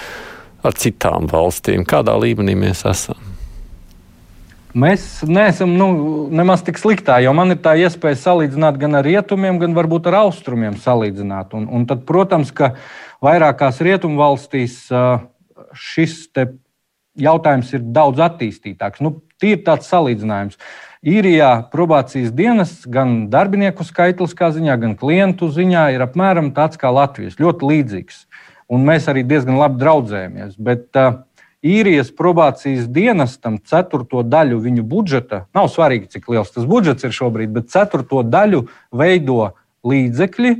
ar citām valstīm? Kādā līmenī mēs esam? Mēs neesam nu, nemaz tik sliktā, jo man ir tā iespēja salīdzināt gan ar rietumiem, gan varbūt ar austrumiem. Salīdzināt. Un, un tad, protams, ka vairākās rietumu valstīs šis jautājums ir daudz attīstītāks. Nu, Tīri tāds salīdzinājums. Īrijā probācijas dienas gan darbinieku skaitliskā ziņā, gan klientu ziņā ir apmēram tāds kā Latvijas. Ļoti līdzīgs. Un mēs arī diezgan labi draudzējamies. Bet uh, īrijas probācijas dienestam ceturto daļu viņu budžeta, nav svarīgi, cik liels tas budžets ir šobrīd, bet ceturto daļu veido līdzekļi,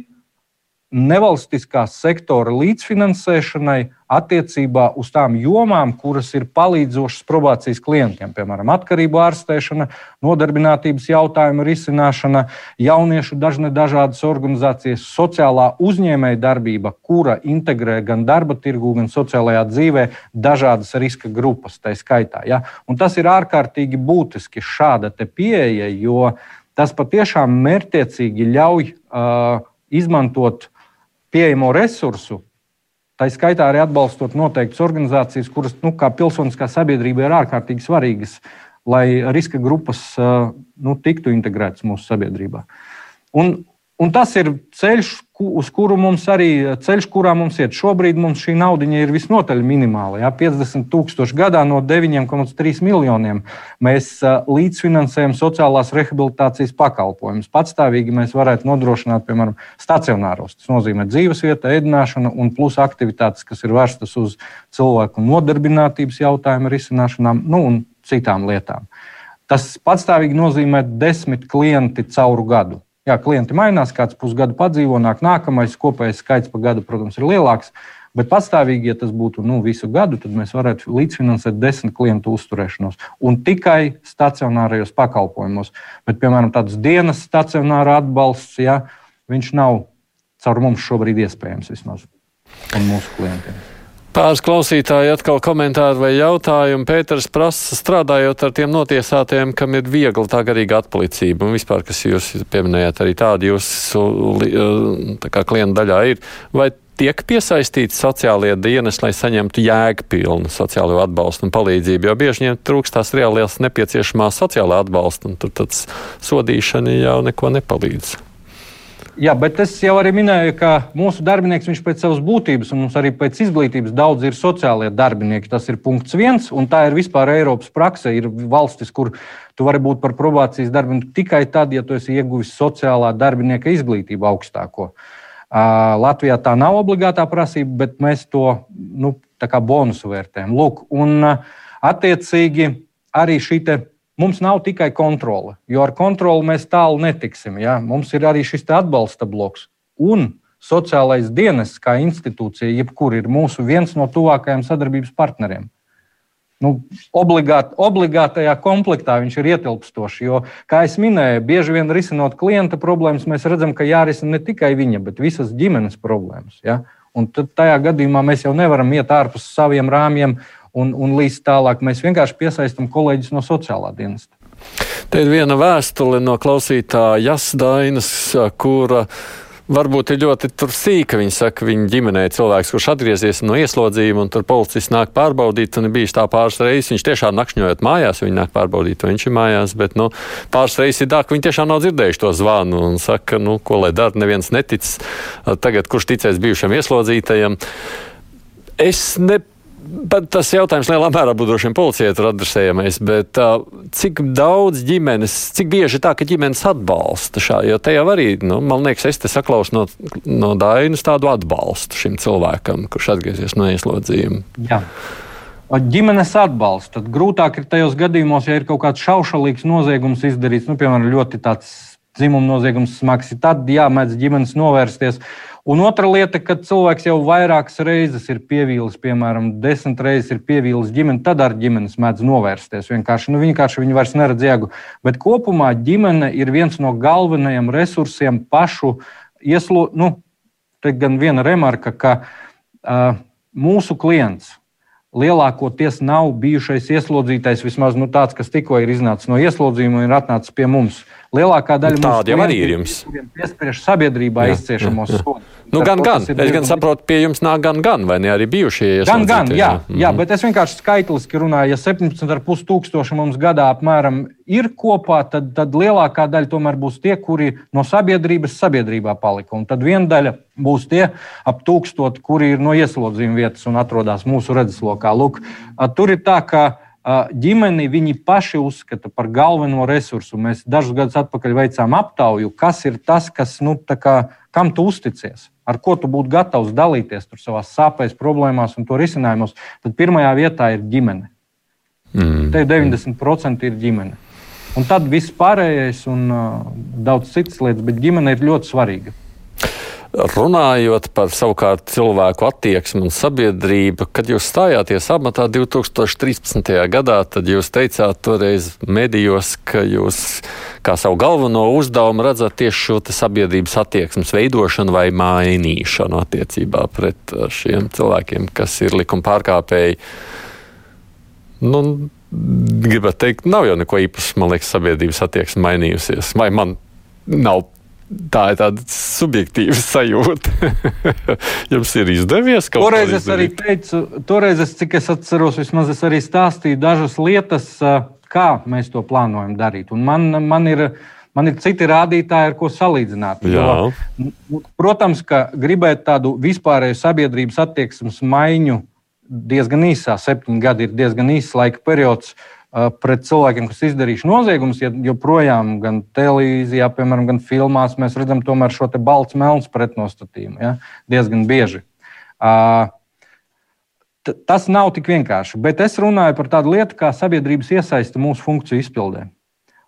nevalstiskās sektora līdzfinansēšanai attiecībā uz tām jomām, kuras ir palīdzošas probācijas klientiem, piemēram, atkarību ārstēšana, nodarbinātības jautājumu risināšana, jauniešu dažne dažādas organizācijas, sociālā uzņēmēja darbība, kura integrē gan darba tirgu, gan sociālajā dzīvē dažādas riska grupas, tā skaitā. Ja? Un tas ir ārkārtīgi būtiski šāda pieeja, jo tas patiešām mērķiecīgi ļauj uh, izmantot pieejamo resursu, tā skaitā arī atbalstot noteiktas organizācijas, kuras nu, kā pilsoniskā sabiedrība ir ārkārtīgi svarīgas, lai riska grupas nu, tiktu integrētas mūsu sabiedrībā. Un, Un tas ir ceļš, uz kuru mums arī ceļš, kurā mums iet. Šobrīd mums šī nauda ir visnotaļ minimāla. Jā, 50 tūkstoši gadā no 9,3 miljoniem mēs līdzfinansējam sociālās rehabilitācijas pakalpojumus. Patstāvīgi mēs varētu nodrošināt, piemēram, stacionāros. Tas nozīmē dzīvesvieta, ēdināšanu un plus aktivitātes, kas ir vērstas uz cilvēku nodarbinātības jautājumu risināšanām nu, un citām lietām. Tas patstāvīgi nozīmē desmit klienti cauru gadu. Jā, klienti mainās, kāds pusgadu padzīvo, nāk nākamais, kopējais skaits pa gadu, protams, ir lielāks. Bet pastāvīgi, ja tas būtu nu, visu gadu, tad mēs varētu līdzfinansēt desmit klientu uzturēšanos un tikai stacionārajos pakalpojumos. Bet, piemēram, tāds dienas stacionāra atbalsts, ja, viņš nav caur mums šobrīd iespējams vismaz un mūsu klientiem. Pāris klausītāji atkal komentāri vai jautājumi. Pēters prasa, strādājot ar tiem notiesātiem, kam ir viegla tā garīga atpalicība, un vispār, kas jūs pieminējāt, arī tādi jūsu tā kā klienta daļā ir, vai tiek piesaistīti sociālie dienas, lai saņemtu jēgpilnu sociālo atbalstu un palīdzību, jo bieži viņiem trūkst tās reālās nepieciešamās sociālā atbalsta, un tur tāds sodīšana jau neko nepalīdz. Jā, bet es jau arī minēju, ka mūsu darbinieks viņš pēc savas būtības, un mums arī pēc izglītības daudz ir sociālie darbinieki. Tas ir punkts viens, un tā ir vispār Eiropas prakse. Ir valstis, kur tu vari būt par probācijas darbinieku tikai tad, ja tu esi ieguvis sociālā darbinieka izglītību augstāko. Latvijā tā nav obligātā prasība, bet mēs to nu, bonusu vērtējam. Lūk, un attiecīgi arī šī Mums nav tikai kontrole, jo ar kontroli mēs tālu netiksim. Ja? Mums ir arī šis atbalsta bloks. Un sociālais dienas kā institūcija, jebkur ir mūsu viens no tuvākajiem sadarbības partneriem. Nu, obligāt, obligātajā komplektā viņš ir ietilpstošs. Jo, kā jau minēju, bieži vien risinot klienta problēmas, mēs redzam, ka jārisina ne tikai viņa, bet visas ģimenes problēmas. Ja? Un tad tajā gadījumā mēs jau nevaram iet ārpus saviem rāmjiem un, un līdz tālāk mēs vienkārši piesaistām kolēģis no sociālā dienesta. Te ir viena vēstule no klausītāja Jasdainas, kura varbūt ir ļoti sīka. Viņa saka, viņa ģimenē ir cilvēks, kurš atgriezies no ieslodzījuma, un tur policists nāk pārbaudīt, un ir bijis tā pāris reizes. Viņš tiešām nakšņojot mājās, viņi nāk pārbaudīt, vai viņš ir mājās, bet nu, pāris reizes ir tā, ka viņi tiešām nav dzirdējuši to zvanu un saka, nu, ko lai dara, neviens netic. Tagad kurš ticēs bijušam ieslodzītajam? Es nepārāk Bet tas jautājums lielā mērā būtu droši vien policijai adresējamais, bet uh, cik daudz ģimenes, cik bieži tā, ka ģimenes atbalsta šā, jo te jau arī, nu, man liekas, es te saklausu no, no Dainas tādu atbalstu šim cilvēkam, kurš atgriezies no ieslodzījuma. Jā. Ģimenes atbalsts. Tad grūtāk ir tajos gadījumos, ja ir kaut kāds šaušalīgs noziegums izdarīts, nu, piemēram, ļoti tāds dzimuma noziegums smags. Tad jāmēdz ģimenes novērsties. Un otra lieta, kad cilvēks jau vairākas reizes ir pievīlis, piemēram, desmit reizes ir pievīlis ģimeni, tad ar ģimenes mēdz novērsties. Vienkārši, nu, vienkārši viņi vairs neredz jēgu. Bet kopumā ģimene ir viens no galvenajiem resursiem pašu ieslo. Nu, te gan viena remarka, ka uh, mūsu klients lielākoties nav bijušais ieslodzītais, vismaz nu, tāds, kas tikko ir iznācis no ieslodzījuma un ir atnācis pie mums. Lielākā daļa nu, tādu jau arī ir jums. Piespiež sabiedrībā izciešamos sodus. Nu, gan, gan. Es gan saprotu, pie jums nāk gan, gan, vai ne arī bijušie iesaistītie? Gan, gan, jā, mm -hmm. jā, bet es vienkārši skaitliski runāju, ja 17,5 tūkstoši mums gadā apmēram ir kopā, tad, tad lielākā daļa tomēr būs tie, kuri no sabiedrības sabiedrībā palika. Un tad viena daļa būs tie ap tūkstoti, kuri ir no ieslodzījuma vietas un atrodas mūsu redzeslokā. Lūk, tur ir tā, ka ģimeni viņi paši uzskata par galveno resursu. Mēs dažus gadus atpakaļ veicām aptauju, kas ir tas, kas, nu, kā, kam tu uzticies ar ko tu būtu gatavs dalīties savā sāpēs, problēmās un to risinājumos, tad pirmajā vietā ir ģimene. Mm. Te 90% ir ģimene. Un tad viss pārējais un uh, daudz citas lietas, bet ģimene ir ļoti svarīga. Runājot par savukārt cilvēku attieksmi un sabiedrību, kad jūs stājāties amatā 2013. gadā, tad jūs teicāt toreiz medijos, ka jūs kā savu galveno uzdevumu redzat tieši šo sabiedrības attieksmes veidošanu vai mainīšanu attiecībā pret uh, šiem cilvēkiem, kas ir likuma pārkāpēji. Nu, Gribētu teikt, nav jau neko īpaši, man liekas, sabiedrības attieksme mainījusies. Vai man nav Tā ir tāda subjektīva sajūta. Jums ir izdevies kaut ko tādu? Toreiz es arī teicu, toreiz, es, cik es atceros, vismaz es arī stāstīju dažas lietas, kā mēs to plānojam darīt. Un man, man ir. Man ir citi rādītāji, ar ko salīdzināt. Jo, protams, ka gribēt tādu vispārēju sabiedrības attieksmes maiņu diezgan īsā, septiņi gadi ir diezgan īss laika periods. Uh, pret cilvēkiem, kas izdarījuši noziegumus, ja joprojām gan televīzijā, piemēram, gan filmās mēs redzam šo balts melns pretnostatījumu ja? diezgan bieži. Uh, tas nav tik vienkārši, bet es runāju par tādu lietu kā sabiedrības iesaiste mūsu funkciju izpildē.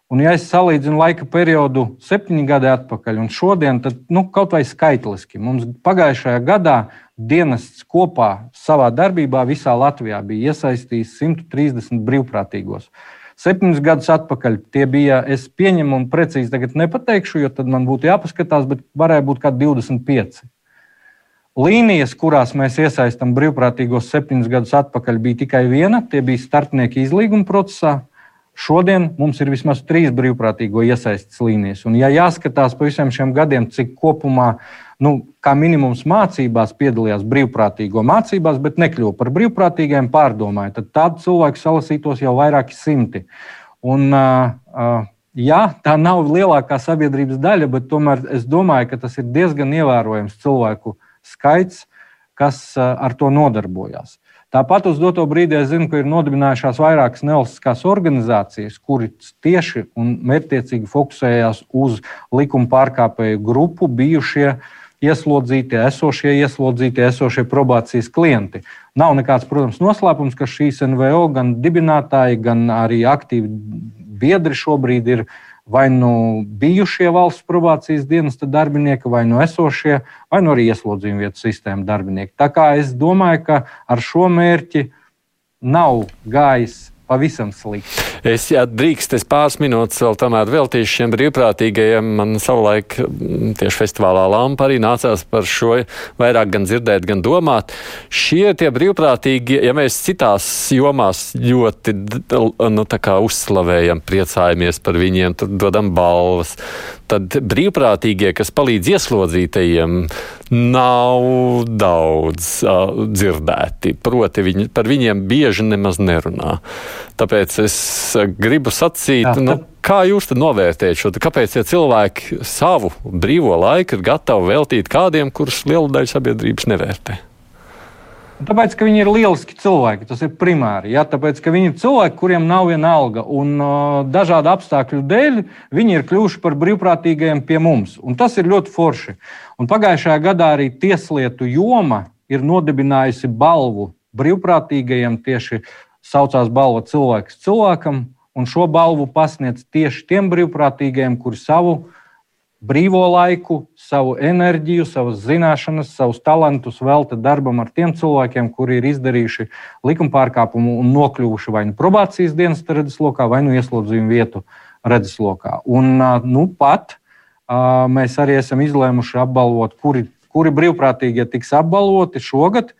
Un, ja es salīdzinu laika periodu septiņi gadi atpakaļ un šodien, tad nu, kaut vai skaitliski mums pagājušajā gadā dienests kopā savā darbībā visā Latvijā bija iesaistījis 130 brīvprātīgos. Septiņus gadus atpakaļ tie bija, es pieņemu un precīzi tagad nepateikšu, jo tad man būtu jāpaskatās, bet varēja būt kaut 25. Līnijas, kurās mēs iesaistām brīvprātīgos septiņus gadus atpakaļ, bija tikai viena. Tie bija starpnieki izlīguma procesā. Šodien mums ir vismaz trīs brīvprātīgo iesaistas līnijas. Un, ja jāskatās pa visiem šiem gadiem, cik kopumā, nu, kā minimums mācībās piedalījās brīvprātīgo mācībās, bet nekļuva par brīvprātīgiem, pārdomāja, tad tādu cilvēku salasītos jau vairāki simti. Un, uh, jā, tā nav lielākā sabiedrības daļa, bet tomēr es domāju, ka tas ir diezgan ievērojams cilvēku skaits, kas ar to nodarbojās. Tāpat uz doto brīdi es zinu, ka ir nodibinājušās vairākas nevalstiskās organizācijas, kuras tieši un mērķiecīgi fokusējās uz likuma pārkāpēju grupu bijušie ieslodzītie, esošie ieslodzītie, esošie probācijas klienti. Nav nekāds, protams, noslēpums, ka šīs NVO gan dibinātāji, gan arī aktīvi biedri šobrīd ir vai nu bijušie valsts probācijas dienesta darbinieki, vai nu esošie, vai nu arī ieslodzījuma vietu sistēma darbinieki. Tā kā es domāju, ka ar šo mērķi nav gājis pavisam slikti. Es, ja drīkst, es pāris minūtes vēl tomēr veltīšu šiem brīvprātīgajiem. Man savulaik mm, tieši festivālā Lampa arī nācās par šo vairāk gan dzirdēt, gan domāt. Šie tie brīvprātīgi, ja mēs citās jomās ļoti nu, uzslavējam, priecājamies par viņiem, dodam balvas, tad brīvprātīgie, kas palīdz ieslodzītajiem, nav daudz uh, dzirdēti. Proti, viņi, par viņiem bieži nemaz nerunā. Tāpēc es gribu sacīt, Jā, nu, kā jūs novērtējat šo? Kāpēc ja cilvēki savu brīvo laiku ir gatavi veltīt kādiem, kurus liela daļa sabiedrības nevērtē? Tāpēc, ka viņi ir lieliski cilvēki, tas ir primāri. Ja? Tāpēc, ka viņi ir cilvēki, kuriem nav viena alga, un uh, dažādu apstākļu dēļ viņi ir kļuvuši par brīvprātīgajiem pie mums. Un tas ir ļoti forši. Un pagājušajā gadā arī Tieslietu joma ir nodibinājusi balvu brīvprātīgajiem tieši saucās balva cilvēks cilvēkam, un šo balvu pasniedz tieši tiem brīvprātīgajiem, kuri savu brīvo laiku, savu enerģiju, savas zināšanas, savus talantus velta darbam ar tiem cilvēkiem, kuri ir izdarījuši likuma pārkāpumu un nokļuvuši vai nu probācijas dienas redzeslokā, vai nu ieslodzījuma vietu redzeslokā. Un nu pat mēs arī esam izlēmuši apbalvot, kuri, kuri brīvprātīgie tiks apbalvoti šogad.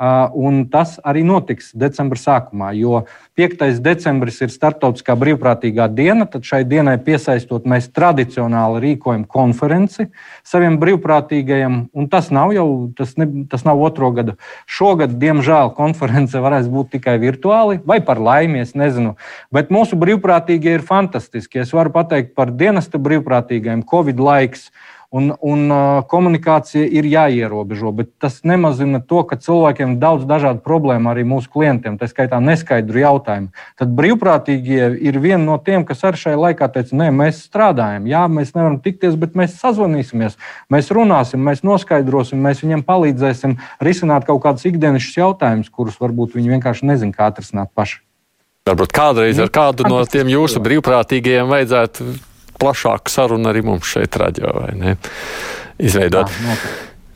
Un tas arī notiks decembra sākumā, jo 5. decembris ir starptautiskā brīvprātīgā diena. Tad šai dienai piesaistot, mēs tradicionāli rīkojam konferenci saviem brīvprātīgajiem. Tas nav jau tas, ne, tas nav otro gadu. Šogad, diemžēl, konference varēs būt tikai virtuāli vai par laimi, es nezinu. Bet mūsu brīvprātīgie ir fantastiski. Es varu pateikt par dienesta brīvprātīgajiem Covid laiks un, un komunikācija ir jāierobežo. Bet tas nemazina to, ka cilvēkiem ir daudz dažādu problēmu arī mūsu klientiem, tā skaitā neskaidru jautājumu. Tad brīvprātīgie ir viena no tiem, kas ar šai laikā teica, nē, mēs strādājam, jā, mēs nevaram tikties, bet mēs sazvanīsimies, mēs runāsim, mēs noskaidrosim, mēs viņiem palīdzēsim risināt kaut kādus ikdienas jautājumus, kurus varbūt viņi vienkārši nezina, kā atrisināt paši. Varbūt kādreiz ar kādu no tiem jūsu brīvprātīgajiem vajadzētu plašāku sarunu arī mums šeit, radio vai ne? Izveidot. Jā,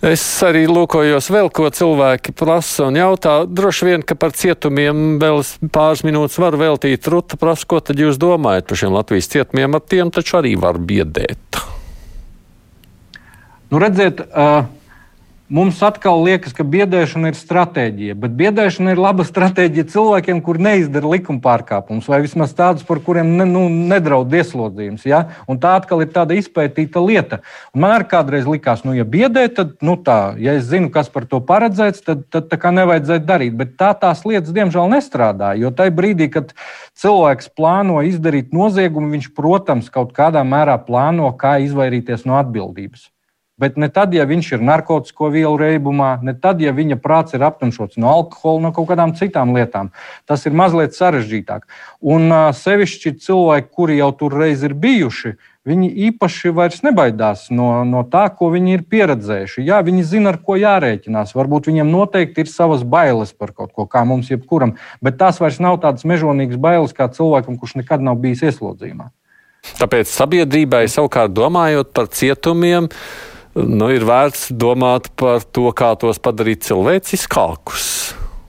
Es arī lūkojos vēl, ko cilvēki prasa un jautā. Droši vien, ka par cietumiem vēl pāris minūtes var veltīt. Ruta prasa, ko tad jūs domājat par šiem Latvijas cietumiem? Ar tiem taču arī var biedēt. Nu, redziet, uh, Mums atkal liekas, ka biedēšana ir stratēģija, bet biedēšana ir laba stratēģija cilvēkiem, kur neizdara likuma pārkāpumus, vai vismaz tādus, par kuriem ne, nu, nedraud ieslodzījums. Ja? Un tā atkal ir tāda izpētīta lieta. Un man arī kādreiz likās, nu, ja biedē, tad, nu, tā, ja es zinu, kas par to paredzēts, tad, tad tā kā nevajadzētu darīt. Bet tā tās lietas, diemžēl, nestrādā. Jo tajā brīdī, kad cilvēks plāno izdarīt noziegumu, viņš, protams, kaut kādā mērā plāno, kā izvairīties no atbildības. Bet ne tad, ja viņš ir narkotiku vielu reibumā, ne tad, ja viņa prāts ir aptumšots no alkohola, no kaut kādām citām lietām. Tas ir mazliet sarežģītāk. Un uh, sevišķi cilvēki, kuri jau tur reiz ir bijuši, viņi īpaši vairs nebaidās no, no tā, ko viņi ir pieredzējuši. Jā, viņi zina, ar ko jārēķinās. Varbūt viņiem noteikti ir savas bailes par kaut ko, kā mums jebkuram, bet tās vairs nav tādas mežonīgas bailes kā cilvēkam, kurš nekad nav bijis ieslodzījumā. Tāpēc sabiedrībai savukārt domājot par cietumiem, nu, ir vērts domāt par to, kā tos padarīt cilvēciskākus.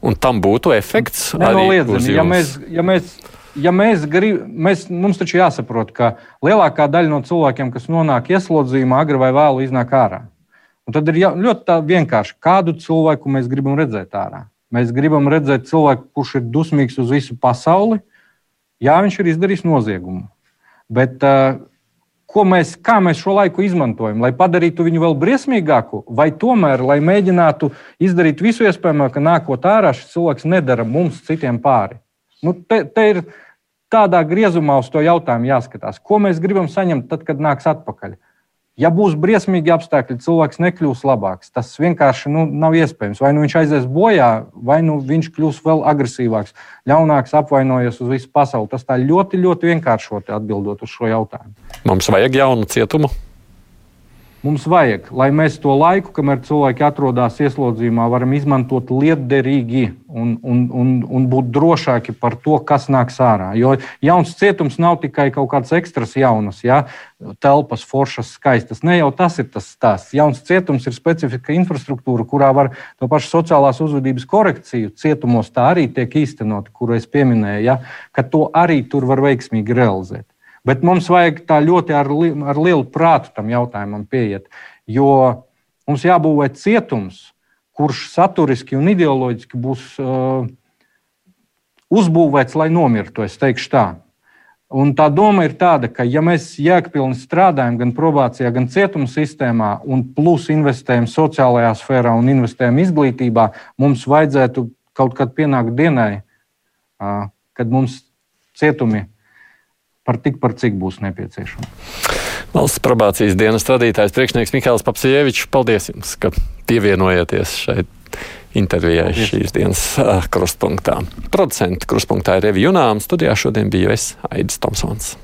Un tam būtu efekts. Nenoliedzami, ja mēs, ja mēs, ja mēs gribam, mums taču jāsaprot, ka lielākā daļa no cilvēkiem, kas nonāk ieslodzījumā, agri vai vēlu iznāk ārā. Un tad ir jā, ļoti vienkārši, kādu cilvēku mēs gribam redzēt ārā. Mēs gribam redzēt cilvēku, kurš ir dusmīgs uz visu pasauli. Jā, viņš ir izdarījis noziegumu. Bet uh, mēs, kā mēs šo laiku izmantojam, lai padarītu viņu vēl briesmīgāku, vai tomēr, lai mēģinātu izdarīt visu iespējamo, ka nākot ārā šis cilvēks nedara mums citiem pāri. Nu, te, te ir tādā griezumā uz to jautājumu jāskatās, ko mēs gribam saņemt tad, kad nāks atpakaļ. Ja būs briesmīgi apstākļi, cilvēks nekļūs labāks. Tas vienkārši nu, nav iespējams. Vai nu viņš aizies bojā, vai nu viņš kļūs vēl agresīvāks, ļaunāks, apvainojies uz visu pasauli. Tas tā ļoti, ļoti vienkāršoti atbildot uz šo jautājumu. Mums vajag jaunu cietumu. Mums vajag, lai mēs to laiku, kamēr cilvēki atrodas ieslodzījumā, varam izmantot lietderīgi un, un, un, un būt drošāki par to, kas nāks ārā. Jo jauns cietums nav tikai kaut kāds ekstras jaunas, ja? telpas, foršas, skaistas. Ne jau tas ir tas stāsts. Jauns cietums ir specifika infrastruktūra, kurā var to pašu sociālās uzvedības korekciju cietumos tā arī tiek īstenot, kuru es pieminēju, ja? ka to arī tur var veiksmīgi realizēt. Bet mums vajag tā ļoti ar, li, ar lielu prātu tam jautājumam pieiet. Jo mums jābūvē cietums, kurš saturiski un ideoloģiski būs uh, uzbūvēts, lai nomirtu. Es teikšu tā. Un tā doma ir tāda, ka, ja mēs jēgpilni strādājam gan probācijā, gan cietuma sistēmā, un plus investējam sociālajā sfērā un investējam izglītībā, mums vajadzētu kaut kad pienākt dienai, kad mums cietumi par tik, par cik būs nepieciešama. Valsts probācijas dienas vadītājs priekšnieks Mikls Papsievičs, paldies jums, ka pievienojāties šeit intervijai šīs dienas krustpunktā. Producents krustpunktā ir Revi Junām, studijā šodien biju es Aidis Tomsons.